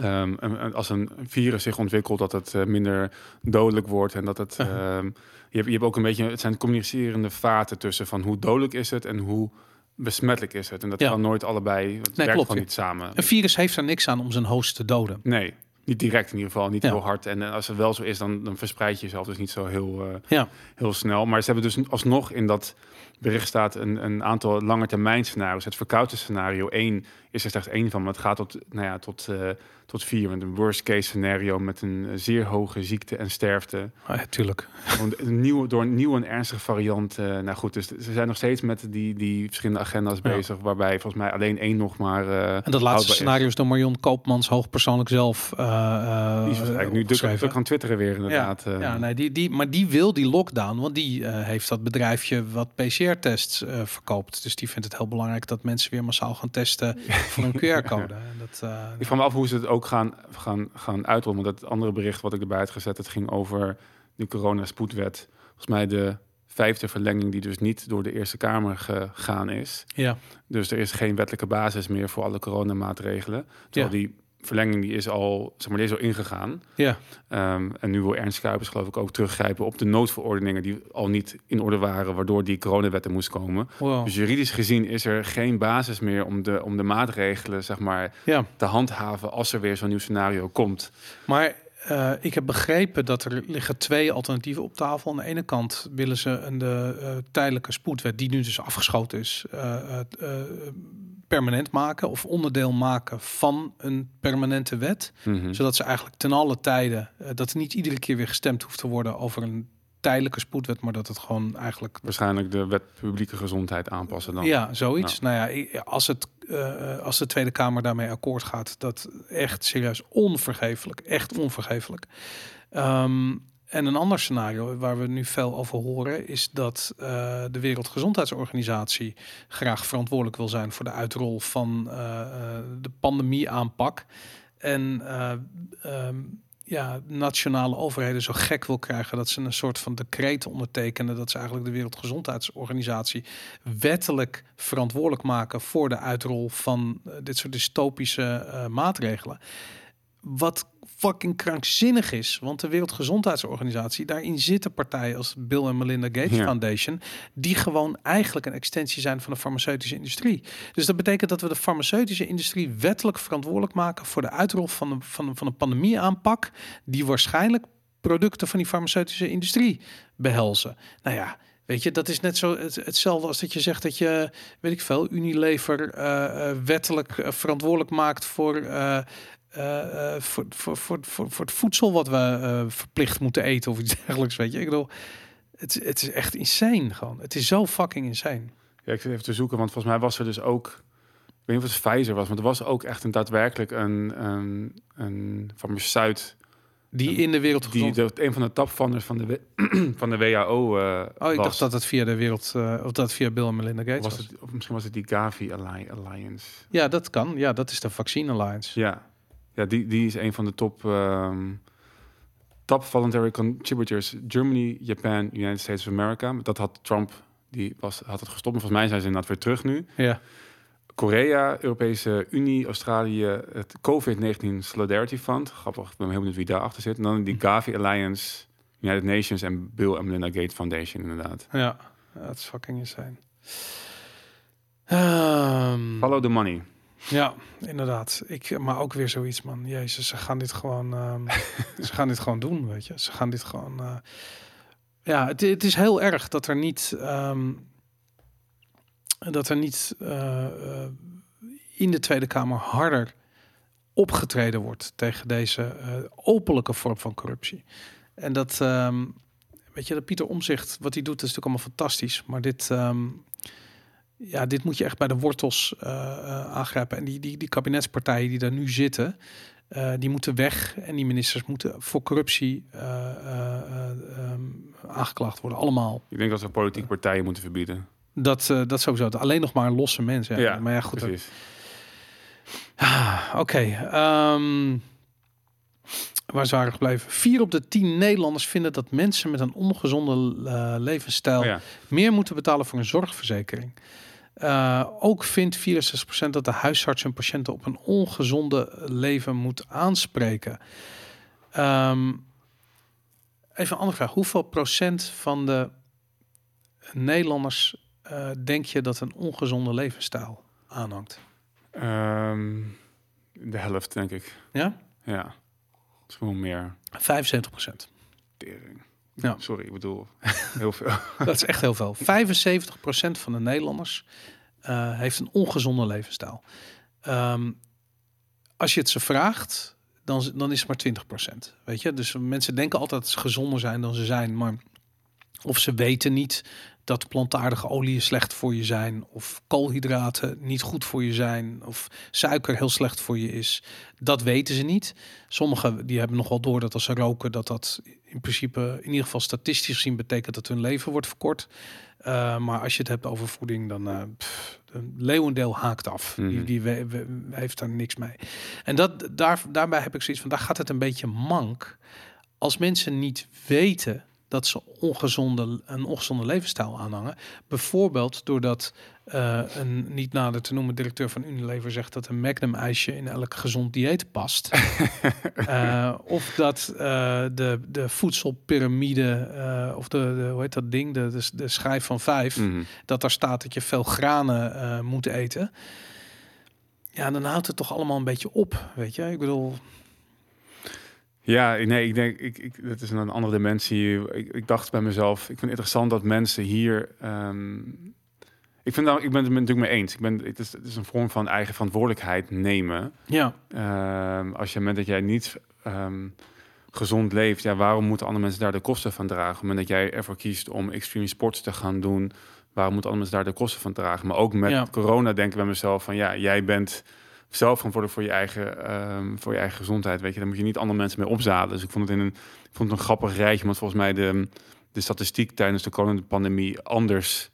ehm, als een virus zich ontwikkelt, dat het minder dodelijk wordt en dat het. Uh-huh. ehm, je, hebt, je hebt ook een beetje. Het zijn communicerende vaten tussen van hoe dodelijk is het en hoe besmettelijk is het. En dat Ja. kan nooit allebei. Het werkt klopt, gewoon niet samen. een virus heeft er niks aan om zijn host te doden. Nee, niet direct in ieder geval, niet Ja. heel hard. En eh, als het wel zo is, dan, dan verspreid je jezelf dus niet zo heel, eh, Ja. heel snel. Maar ze hebben dus alsnog in dat bericht staat een, een aantal lange termijn scenario's. Het verkouden scenario 1 is er slechts één van, maar het gaat tot, nou ja, tot, eh, tot vier. Met een worst case scenario met een eh, zeer hoge ziekte en sterfte. Oh, ja, tuurlijk. Een nieuwe, door een nieuwe en ernstige variant. eh, nou goed, dus ze zijn nog steeds met die, die verschillende agenda's Ja. bezig. Waarbij volgens mij alleen één nog maar. eh, En dat laatste scenario is door Marion Koopmans hoogpersoonlijk zelf uh, Die is eigenlijk nu druk, druk aan twitteren weer inderdaad. eh. Ja, nee, die, die, maar die wil die lockdown, want die heeft dat bedrijfje wat PCR-tests verkoopt. Dus die vindt het heel belangrijk dat mensen weer massaal gaan testen voor een QR-code. Ik vraag me af hoe ze het ook gaan, gaan, gaan uitrollen. Want dat andere bericht wat ik erbij had gezet, het ging over de coronaspoedwet. Volgens mij de vijfde verlenging die dus niet door de Eerste Kamer gegaan is. ja, Dus er is geen wettelijke basis meer voor alle coronamaatregelen. Terwijl die verlenging die is al, zeg maar, die is al ingegaan. ja, Ehm, en nu wil Ernst Kuipers geloof ik ook teruggrijpen op de noodverordeningen die al niet in orde waren, waardoor die coronawet er moest komen. wow. Dus juridisch gezien is er geen basis meer om de, om de maatregelen, zeg maar, ja. te handhaven als er weer zo'n nieuw scenario komt. Maar eh, ik heb begrepen dat er liggen twee alternatieven op tafel. Aan de ene kant willen ze een de, eh, tijdelijke spoedwet, die nu dus afgeschoten is, eh, permanent maken of onderdeel maken van een permanente wet. Mhm. Zodat ze eigenlijk ten alle tijden, dat er niet iedere keer weer gestemd hoeft te worden over een tijdelijke spoedwet, maar dat het gewoon eigenlijk Waarschijnlijk de wet publieke gezondheid aanpassen dan. ja, zoiets. Nou ja, i- als, het, eh, als de Tweede Kamer daarmee akkoord gaat, dat echt serieus onvergeeflijk. Echt onvergeeflijk. Ehm, en een ander scenario waar we nu veel over horen, is dat eh, de Wereldgezondheidsorganisatie graag verantwoordelijk wil zijn voor de uitrol van eh, de pandemie-aanpak. En eh, ehm, ja, nationale overheden zo gek wil krijgen dat ze een soort van decreet ondertekenen dat ze eigenlijk de Wereldgezondheidsorganisatie wettelijk verantwoordelijk maken voor de uitrol van eh, dit soort dystopische eh, maatregelen. Wat fucking krankzinnig is, want de Wereldgezondheidsorganisatie, daarin zitten partijen als Bill en Melinda Gates Ja. Foundation, die gewoon eigenlijk een extensie zijn van de farmaceutische industrie. Dus dat betekent dat we de farmaceutische industrie wettelijk verantwoordelijk maken voor de uitrol van een, van van een pandemieaanpak, die waarschijnlijk producten van die farmaceutische industrie behelzen. Nou ja, Weet je, dat is net zo het, hetzelfde als dat je zegt dat je, weet ik veel, Unilever eh, eh, wettelijk eh, verantwoordelijk maakt voor, eh, eh, voor, voor, voor, voor, voor het voedsel wat we eh, verplicht moeten eten of iets dergelijks. Weet je, ik bedoel, het, het is echt insane gewoon. Het is zo fucking insane. Ja, ik zit even te zoeken, want volgens mij was er dus ook weet niet of het Pfizer was, maar er was ook echt een daadwerkelijk een, een, een farmaceut Die in de wereld die de, een van de tapvanders van de, van de WHO eh Oh, ik was. dacht dat het via de wereld... eh, of dat via Bill en Melinda Gates was. was het, of misschien was het die Gavi Alli- Alliance. Ja, dat kan. Ja, dat is de Vaccine Alliance. Ja, ja die, die is een van de top, ehm, top voluntary contributors. Germany, Japan, United States of America. Dat had Trump, die was, had het gestopt. Maar volgens mij zijn ze inderdaad weer terug nu. Ja. Korea, Europese Unie, Australië, het COVID-19 Solidarity Fund. Grappig, ik ben heel benieuwd wie daarachter zit. En dan die Gavi Alliance, United Nations en Bill en Melinda Gates Foundation inderdaad. Ja, dat is fucking insane. Ehm, Follow the money. Ja, inderdaad. Ik, maar ook weer zoiets, man. Jezus, ze gaan dit gewoon, ehm, ze gaan dit gewoon doen, weet je. Ze gaan dit gewoon. eh, ja, het, het is heel erg dat er niet, ehm, dat er niet eh, eh, in de Tweede Kamer harder opgetreden wordt tegen deze eh, openlijke vorm van corruptie. En dat, ehm, weet je, dat Pieter Omzicht, wat hij doet, is natuurlijk allemaal fantastisch. Maar dit, ja, dit moet je echt bij de wortels eh, aangrijpen. En die, die, die kabinetspartijen die daar nu zitten, eh, die moeten weg. En die ministers moeten voor corruptie ehm, aangeklaagd worden. Allemaal. Ik denk dat we politieke partijen moeten verbieden. Dat, dat sowieso. Alleen nog maar losse mensen. Ja. maar ja, goed. precies. Ah, Oké. ehm, waar is we gebleven? Vier op de tien Nederlanders vinden dat mensen met een ongezonde levensstijl Oh ja. meer moeten betalen voor een zorgverzekering. Eh, ook vindt 64% dat de huisarts hun patiënten op een ongezonde leven moet aanspreken. Ehm, even een andere vraag. Hoeveel procent van de Nederlanders eh, denk je dat een ongezonde levensstijl aanhangt? Ehm, de helft, denk ik. Ja? Ja. Misschien meer. 75%. Tering. Ja. Sorry, ik bedoel heel veel. Dat is echt heel veel. 75% van de Nederlanders eh, heeft een ongezonde levensstijl. Ehm, als je het ze vraagt, dan, dan is het maar 20%. Weet je, dus mensen denken altijd dat ze gezonder zijn dan ze zijn, maar of ze weten niet dat plantaardige oliën slecht voor je zijn, of koolhydraten niet goed voor je zijn, of suiker heel slecht voor je is. Dat weten ze niet. Sommigen die hebben nog wel door dat als ze roken, dat dat in principe in ieder geval statistisch gezien betekent dat hun leven wordt verkort. Uh, maar als je het hebt over voeding, dan uh, pff, een leeuwendeel haakt af. Mhm. Die, die we, we- heeft daar niks mee. En dat, daar, daarbij heb ik zoiets van, daar gaat het een beetje mank. Als mensen niet weten dat ze ongezonde, een ongezonde levensstijl aanhangen. Bijvoorbeeld doordat eh, een niet nader te noemen directeur van Unilever zegt dat een Magnum ijsje in elk gezond dieet past. Eh, of dat eh, de, de voedselpyramide, of de, de, hoe heet dat ding, de, de, de schijf van vijf, Mhm. dat daar staat dat je veel granen moet eten. Ja, dan houdt het toch allemaal een beetje op, weet je. Ik bedoel, Ja, nee, ik denk, ik, ik, dat is een andere dimensie. Ik, ik dacht bij mezelf, ik vind het interessant dat mensen hier. ehm, ik, vind nou, ik ben het natuurlijk mee eens. Ik ben, het, is, het is een vorm van eigen verantwoordelijkheid nemen. ja, Ehm, als je moment dat jij niet ehm, gezond leeft, ja, waarom moeten andere mensen daar de kosten van dragen? Op het moment dat jij ervoor kiest om extreme sports te gaan doen, waarom moeten andere mensen daar de kosten van dragen? Maar ook met Ja. corona denk ik bij mezelf van ja, jij bent zelf verantwoordelijk voor je eigen, ehm, voor je eigen gezondheid. Weet je, daar moet je niet andere mensen mee opzadelen. Dus ik vond het in een, ik vond het een grappig rijtje, want volgens mij de, de statistiek tijdens de coronapandemie anders,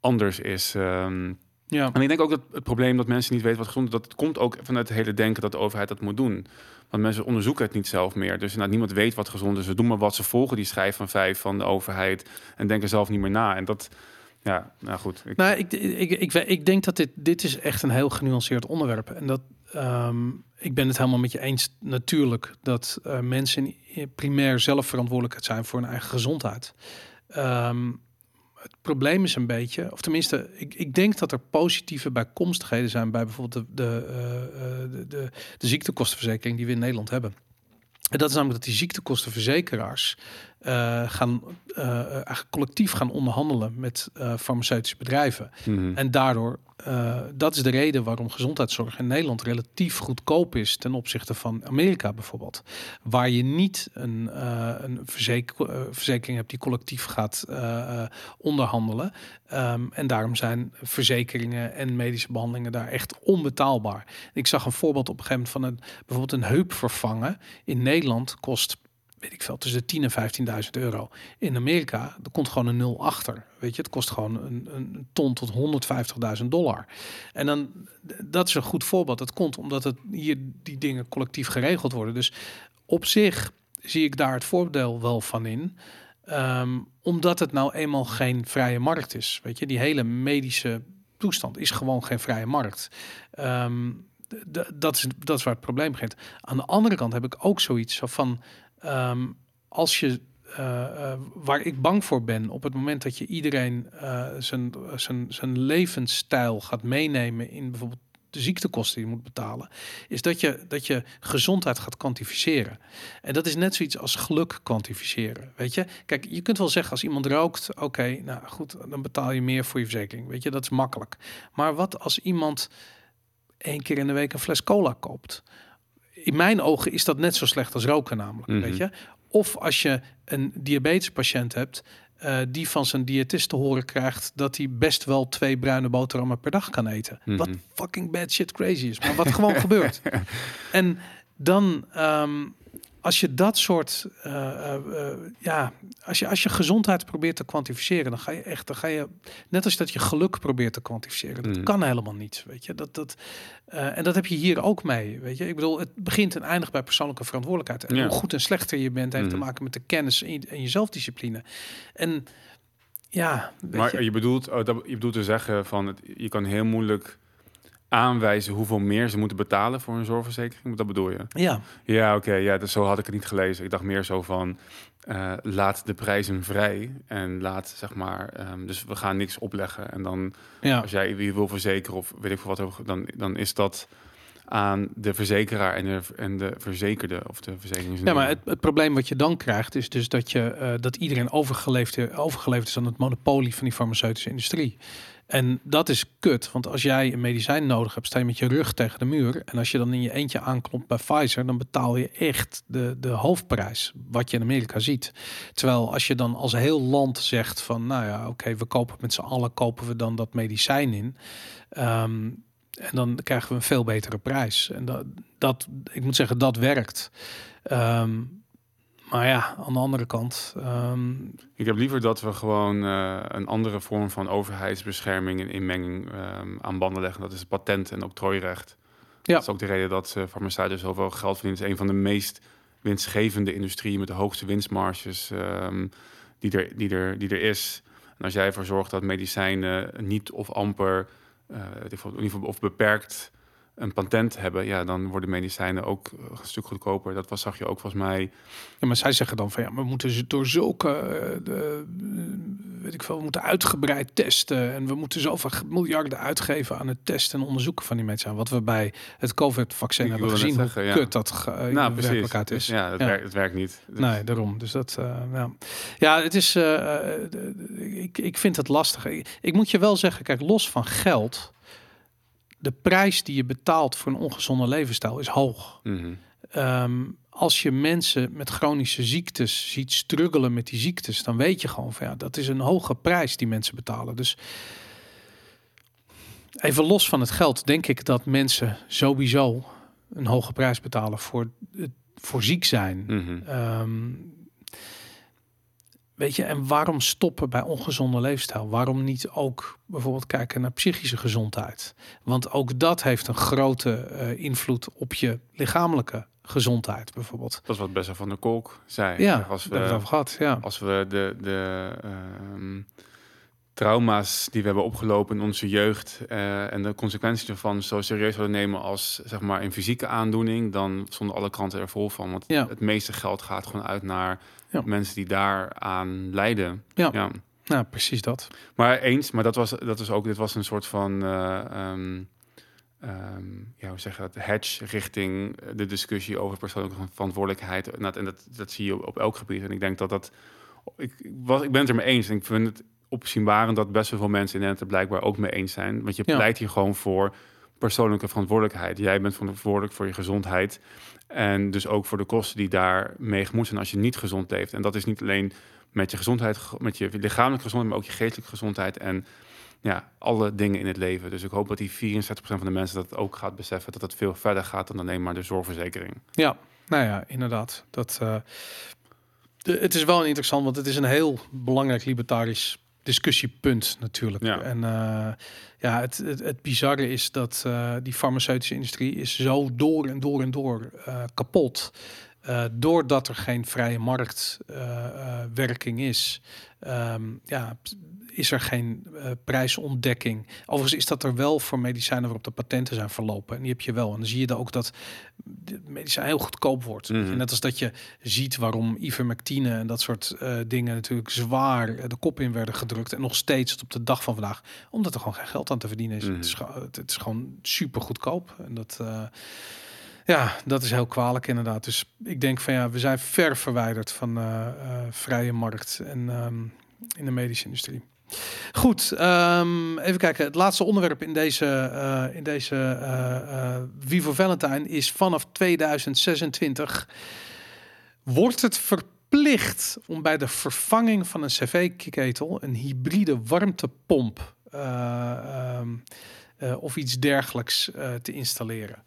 anders is. ehm, ja, en ik denk ook dat het probleem dat mensen niet weten wat gezond is, dat het komt ook vanuit het hele denken dat de overheid dat moet doen. Want mensen onderzoeken het niet zelf meer. Dus nou, niemand weet wat gezond is. Ze doen maar wat ze volgen, die schijf van vijf van de overheid. En denken zelf niet meer na. En dat, ja, nou goed. Ik, Nou, ik, ik, ik, ik denk dat dit, dit is echt een heel genuanceerd onderwerp. En dat ehm, ik ben het helemaal met je eens natuurlijk dat eh, mensen primair zelf verantwoordelijkheid zijn voor hun eigen gezondheid. Ehm, het probleem is een beetje, of tenminste, ik, ik denk dat er positieve bijkomstigheden zijn bij bijvoorbeeld de, de, eh, eh, de, de, de ziektekostenverzekering die we in Nederland hebben. En dat is namelijk dat die ziektekostenverzekeraars gaan eh, eigenlijk collectief gaan onderhandelen met eh, farmaceutische bedrijven. Mhm. En daardoor, eh, dat is de reden waarom gezondheidszorg in Nederland relatief goedkoop is ten opzichte van Amerika bijvoorbeeld. Waar je niet een, eh, een verzeker, eh, verzekering hebt die collectief gaat eh, eh, onderhandelen. Ehm, en daarom zijn verzekeringen en medische behandelingen daar echt onbetaalbaar. Ik zag een voorbeeld op een gegeven moment van een, bijvoorbeeld een heup vervangen. In Nederland kost weet ik veel, tussen de 10 en 15.000 euro. In Amerika, er komt gewoon een nul achter. Weet je, het kost gewoon een, een ton tot 150.000 dollar. En dan, dat is een goed voorbeeld. Dat komt omdat het hier die dingen collectief geregeld worden. Dus op zich zie ik daar het voordeel wel van in. Ehm, omdat het nou eenmaal geen vrije markt is. Weet je, die hele medische toestand is gewoon geen vrije markt. Ehm, dat, is, dat is waar het probleem begint. Aan de andere kant heb ik ook zoiets zo van... ehm, als je... eh, eh, waar ik bang voor ben, op het moment dat je iedereen eh, zijn, zijn, zijn levensstijl gaat meenemen in bijvoorbeeld de ziektekosten die je moet betalen, is dat je, dat je gezondheid gaat kwantificeren. En dat is net zoiets als geluk kwantificeren. Weet je, kijk, je kunt wel zeggen als iemand rookt, oké, nou goed, dan betaal je meer voor je verzekering. Weet je, dat is makkelijk. Maar wat als iemand één keer in de week een fles cola koopt? In mijn ogen is dat net zo slecht als roken, namelijk. Mhm. Weet je, of als je een diabetespatiënt hebt. eh, die van zijn diëtist te horen krijgt dat hij best wel twee bruine boterhammen per dag kan eten. Wat Mhm. fucking bad shit crazy is, maar wat gewoon gebeurt. En dan, ehm, als je dat soort, eh, eh, eh, ja, als je, als je gezondheid probeert te kwantificeren, dan ga je echt, dan ga je, net als dat je geluk probeert te kwantificeren, dat Mhm. kan helemaal niet, weet je. Dat, dat, en dat heb je hier ook mee, weet je. Ik bedoel, het begint en eindigt bij persoonlijke verantwoordelijkheid. En Ja. hoe goed en slechter je bent, heeft te Mhm. maken met de kennis en je, en je zelfdiscipline. En ja, Maar je, je, bedoelt, oh, dat, je bedoelt te zeggen van het, je kan heel moeilijk aanwijzen hoeveel meer ze moeten betalen voor een zorgverzekering. Dat bedoel je? ja, Ja, oké. ja, dus zo had ik het niet gelezen. Ik dacht meer zo van eh, laat de prijzen vrij en laat zeg maar. ehm, dus we gaan niks opleggen en dan ja. als jij wie wil verzekeren of weet ik veel wat, dan, dan is dat aan de verzekeraar en de, en de verzekerde of de verzekering. Ja, maar het, het probleem wat je dan krijgt is dus dat, je, eh, dat iedereen overgeleefd, overgeleverd is aan het monopolie van die farmaceutische industrie. En dat is kut, want als jij een medicijn nodig hebt, sta je met je rug tegen de muur. En als je dan in je eentje aanklopt bij Pfizer, dan betaal je echt de, de hoofdprijs, wat je in Amerika ziet. Terwijl als je dan als heel land zegt van, nou ja, oké, we kopen met z'n allen, kopen we dan dat medicijn in. Ehm, en dan krijgen we een veel betere prijs. En dat, dat ik moet zeggen, dat werkt. Ehm, maar ja, aan de andere kant. ehm, Ik heb liever dat we gewoon eh, een andere vorm van overheidsbescherming en inmenging ehm, aan banden leggen. Dat is het patent- en octrooirecht. Ja. Dat is ook de reden dat uh, farmaceuten zoveel geld verdienen. Het is een van de meest winstgevende industrieën met de hoogste winstmarges ehm, die, er, die, er, die er is. En als jij ervoor zorgt dat medicijnen niet of amper, in ieder geval of beperkt een patent hebben, ja, dan worden medicijnen ook eh, een stuk goedkoper. Dat was, zag je ook volgens mij. Ja, maar zij zeggen dan van ja, we moeten ze door zulke, eh, de, eh, weet ik veel, we moeten uitgebreid testen en we moeten zoveel miljarden uitgeven aan het testen en onderzoeken van die medicijnen. Wat we bij het COVID-vaccin Ik hebben gezien, zeggen, hoe ja. kut dat in nou, werkelijkheid is. Ja, het, Ja. Werkt, het werkt niet. Dus- Nee, daarom. Dus dat, ja. ja, het is, ik, ik vind het lastig. Ik, ik moet je wel zeggen, kijk, los van geld, de prijs die je betaalt voor een ongezonde levensstijl is hoog. Mhm. Ehm, als je mensen met chronische ziektes ziet struggelen met die ziektes, dan weet je gewoon van ja, dat is een hoge prijs die mensen betalen. Dus even los van het geld, denk ik dat mensen sowieso een hoge prijs betalen voor, het- voor ziek zijn. Ehm, weet je, en waarom stoppen bij ongezonde leefstijl? Waarom niet ook bijvoorbeeld kijken naar psychische gezondheid? Want ook dat heeft een grote eh, invloed op je lichamelijke gezondheid, bijvoorbeeld. Dat is wat Bessa van der Kolk zei. Ja, als we over gehad. Ja, als we de, de ehm, trauma's die we hebben opgelopen in onze jeugd eh, en de consequenties ervan zo serieus zouden nemen als zeg maar een fysieke aandoening, dan stonden alle kranten er vol van. Want Ja. het meeste geld gaat gewoon uit naar Ja. mensen die daaraan lijden. Ja. ja. nou, precies dat. Maar eens, maar dat was, dat was ook, dit was een soort van eh, ehm, ehm, ja, hoe zeg je dat, hedge richting de discussie over persoonlijke verantwoordelijkheid. En dat, en dat, zie je op, elk gebied. En ik denk dat dat, ik, was, ik ben het er mee eens. En ik vind het opzienbarend dat best wel veel mensen in Nederland er blijkbaar ook mee eens zijn. Want je pleit hier gewoon voor persoonlijke verantwoordelijkheid. Jij bent verantwoordelijk voor je gezondheid. En dus ook voor de kosten die daar mee gemoeid zijn als je niet gezond leeft. En dat is niet alleen met je gezondheid, ge- met je lichamelijke gezondheid, maar ook je geestelijke gezondheid en ja, alle dingen in het leven. Dus ik hoop dat die 64% van de mensen dat ook gaat beseffen, dat het veel verder gaat dan alleen maar de zorgverzekering. Ja, nou ja, inderdaad. Dat, eh, de, het is wel interessant, want het is een heel belangrijk libertarisch discussiepunt natuurlijk. Ja. En eh, ja, het, het, het bizarre is dat eh, die farmaceutische industrie is zo door en door en door eh, kapot. Eh, doordat er geen vrije marktwerking is, Ehm, ja, is er geen eh, prijsontdekking. Overigens is dat er wel voor medicijnen waarop de patenten zijn verlopen. En die heb je wel. En dan zie je dan ook dat de medicijn heel goedkoop wordt. Mhm. Net als dat je ziet waarom ivermectine en dat soort eh, dingen natuurlijk zwaar eh, de kop in werden gedrukt. En nog steeds tot op de dag van vandaag. Omdat er gewoon geen geld aan te verdienen is. Mhm. Het, is het, is gewoon super goedkoop. En dat... ja, dat is heel kwalijk inderdaad. Dus ik denk van ja, we zijn ver verwijderd van eh, eh, vrije markt en ehm, in de medische industrie. Goed, ehm, even kijken. Het laatste onderwerp in deze, eh, in deze Vivo Valentine is vanaf 2026 wordt het verplicht om bij de vervanging van een cv-ketel een hybride warmtepomp eh, ehm, eh, of iets dergelijks te installeren.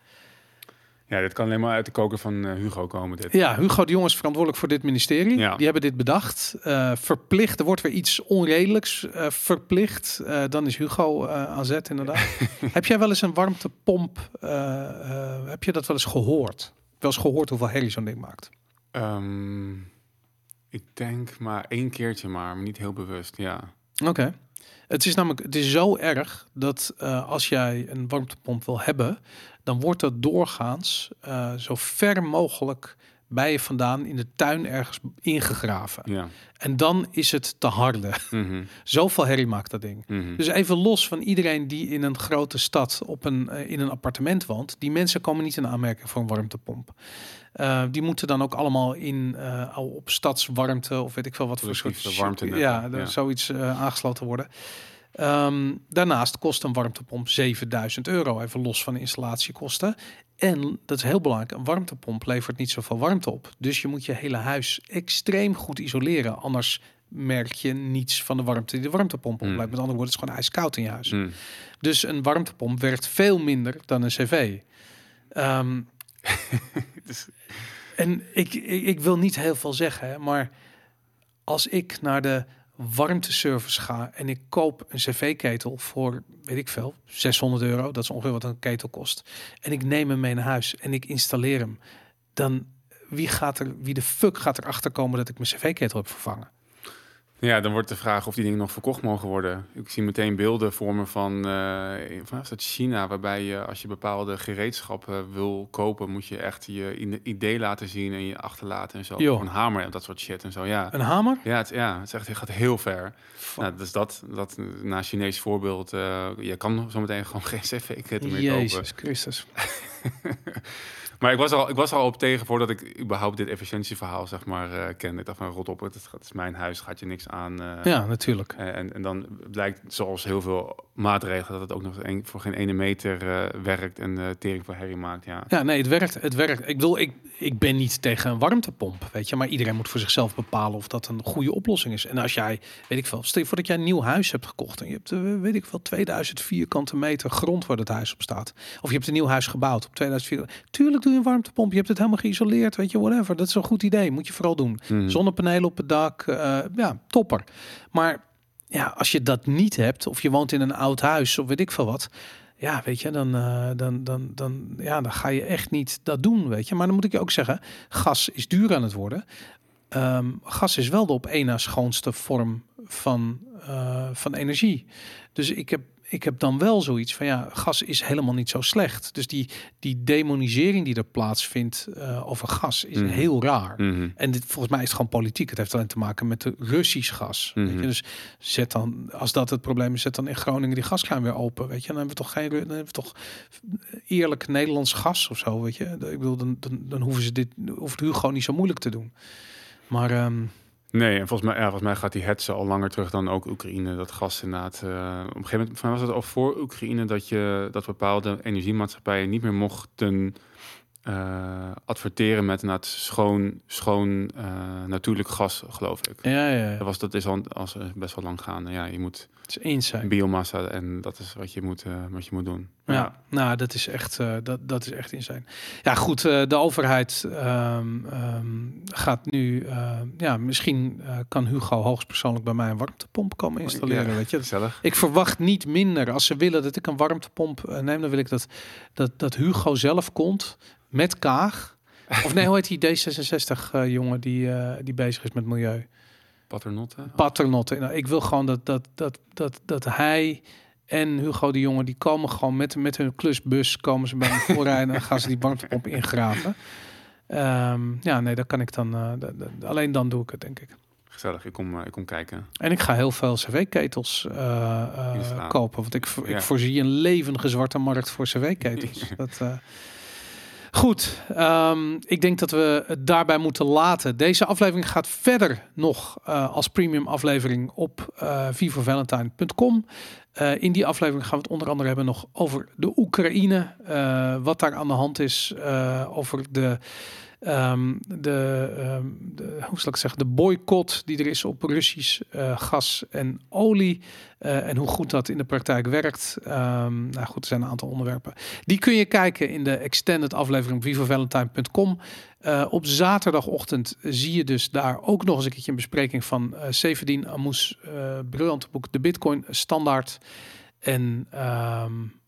Ja, dit kan alleen maar uit de koker van eh, Hugo komen. Dit. Ja, Hugo de Jong is verantwoordelijk voor dit ministerie. Ja. Die hebben dit bedacht. Eh, verplicht, er wordt weer iets onredelijks eh, verplicht. Dan is Hugo aan zet inderdaad. heb jij wel eens een warmtepomp, heb je dat wel eens gehoord? Wel eens gehoord hoeveel herrie zo'n ding maakt? Ehm, ik denk maar één keertje maar, maar niet heel bewust, ja. Oké. Het is namelijk, het is zo erg dat eh, als jij een warmtepomp wil hebben, dan wordt dat doorgaans eh, zo ver mogelijk bij je vandaan in de tuin ergens ingegraven. Ja. En dan is het te harde. Mhm, Zoveel herrie maakt dat ding. mhm. Dus even los van iedereen die in een grote stad op een, eh, in een appartement woont. Die mensen komen niet in aanmerking voor een warmtepomp. Eh, die moeten dan ook allemaal in al op stadswarmte of weet ik veel wat voor soort warmtenetten, Ja, er ja. zoiets eh, aangesloten worden. Ehm, daarnaast kost een warmtepomp 7000 euro, even los van de installatiekosten. En dat is heel belangrijk, een warmtepomp levert niet zoveel warmte op. Dus je moet je hele huis extreem goed isoleren. Anders merk je niets van de warmte die de warmtepomp Mm. opleidt. Met andere woorden, het is gewoon ijskoud in je huis. Mm. Dus een warmtepomp werkt veel minder dan een cv. Ehm, Dus- en ik, ik, ik wil niet heel veel zeggen, maar als ik naar de warmteservice ga en ik koop een cv-ketel voor, weet ik veel, 600 euro, dat is ongeveer wat een ketel kost, en ik neem hem mee naar huis en ik installeer hem, dan wie gaat er, wie de fuck gaat erachter komen dat ik mijn cv-ketel heb vervangen? Ja, dan wordt de vraag of die dingen nog verkocht mogen worden. Ik zie meteen beelden vormen van, eh van is dat China, waarbij je als je bepaalde gereedschappen wil kopen, moet je echt je idee laten zien en je achterlaten en zo. Een hamer en dat soort shit en zo. Ja, Een hamer? ja, het, ja, het, is echt, het gaat heel ver. Nou, dus dat, dat na Chinees voorbeeld, eh, je kan zometeen gewoon geen cv-ketten meer kopen. Jezus Christus. Maar ik was, al, ik was er al op tegen voordat ik überhaupt dit efficiëntieverhaal zeg maar eh, kende. Ik dacht van rot op, het, het is mijn huis, gaat je niks aan. eh, Ja, natuurlijk. En, en dan blijkt, zoals heel veel maatregelen, dat het ook nog een, voor geen ene meter eh, werkt en eh tering voor herrie maakt. Ja. Ja, nee, het werkt. Het werkt. Ik bedoel, ik, ik ben niet tegen een warmtepomp, weet je. Maar iedereen moet voor zichzelf bepalen of dat een goede oplossing is. En als jij, weet ik veel, stel je voor dat jij een nieuw huis hebt gekocht. En je hebt, eh, weet ik veel, 2000 vierkante meter grond waar het huis op staat. Of je hebt een nieuw huis gebouwd op 2000 vierkante. Tuurlijk doe je een warmtepomp. Je hebt het helemaal geïsoleerd, weet je, whatever. Dat is een goed idee. Moet je vooral doen. Mhm. Zonnepanelen op het dak, eh, ja, topper. Maar ja, als je dat niet hebt, of je woont in een oud huis, of weet ik veel wat. Ja, weet je, dan, eh, dan, dan, dan, ja, dan ga je echt niet dat doen, weet je. Maar dan moet ik je ook zeggen, gas is duur aan het worden. Ehm, gas is wel de op één na schoonste vorm van, eh, van energie. Dus ik heb, ik heb dan wel zoiets van ja, gas is helemaal niet zo slecht. Dus die, die demonisering die er plaatsvindt uh, over gas is Mhm. heel raar. Mhm. En dit, volgens mij is het gewoon politiek. Het heeft alleen te maken met de Russisch gas. weet Mhm. je? Dus zet dan, als dat het probleem is, zet dan in Groningen die gaskraan weer open. Weet je, dan hebben we toch geen, dan hebben we toch eerlijk Nederlands gas of zo. Weet je, ik bedoel, dan, dan, dan hoeven ze dit, hoeft Hugo niet zo moeilijk te doen. Maar ehm, Nee, en volgens mij, ja, volgens mij gaat die hetze al langer terug dan ook Oekraïne. Dat gas inderdaad. eh, op een gegeven moment, was het al voor Oekraïne dat je dat bepaalde energiemaatschappijen niet meer mochten eh, adverteren met inderdaad schoon, schoon eh, natuurlijk gas, geloof ik. ja, ja, ja. Dat, was, dat is al als, best wel lang gaande. Ja, je moet het is eens zijn. biomassa en dat is wat je moet, eh, wat je moet doen. Ja, nou, dat is echt, eh, dat, dat is echt insane. Ja, goed, eh, de overheid ehm, gaat nu, eh, ja, misschien eh, kan Hugo hoogstpersoonlijk bij mij een warmtepomp komen installeren, Ja, weet je. Gezellig. Ik verwacht niet minder. Als ze willen dat ik een warmtepomp eh, neem, dan wil ik dat, dat, dat Hugo zelf komt met Kaag. Of nee, hoe heet die D66-jongen die, eh, die bezig is met milieu? Paternotte. Paternotte. Nou, ik wil gewoon dat, dat, dat, dat, dat hij en Hugo de Jonge, die komen gewoon met, met hun klusbus, komen ze bij me voorrijden en dan gaan ze die warmtepomp ingraven. Ehm, ja, nee, dat kan ik dan, eh, alleen dan doe ik het, denk ik. Gezellig, ik kom, eh, ik kom kijken. En ik ga heel veel cv-ketels eh, eh, kopen, want ik, Ja. ik voorzie een levendige zwarte markt voor cv-ketels. dat, eh, Goed, ehm, ik denk dat we het daarbij moeten laten. Deze aflevering gaat verder nog eh, als premium aflevering op uh, in die aflevering gaan we het onder andere hebben nog over de Oekraïne. wat daar aan de hand is. over de, ehm, de, ehm, de, hoe zal ik zeggen, de boycott die er is op Russisch eh, gas en olie. eh, en hoe goed dat in de praktijk werkt. Ehm, nou goed, er zijn een aantal onderwerpen. Die kun je kijken in de extended aflevering op vivovalentine.com. Uh, op zaterdagochtend zie je dus daar ook nog eens een keertje een bespreking van uh, Amoes uh, briljante boek De Bitcoin Standaard. En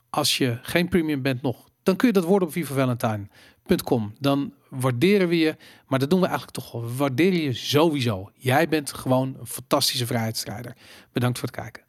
als je geen premium bent nog, dan kun je dat worden op vivovalentine.com. Dan waarderen we je, maar dat doen we eigenlijk toch wel. We waarderen je sowieso. Jij bent gewoon een fantastische vrijheidsstrijder. Bedankt voor het kijken.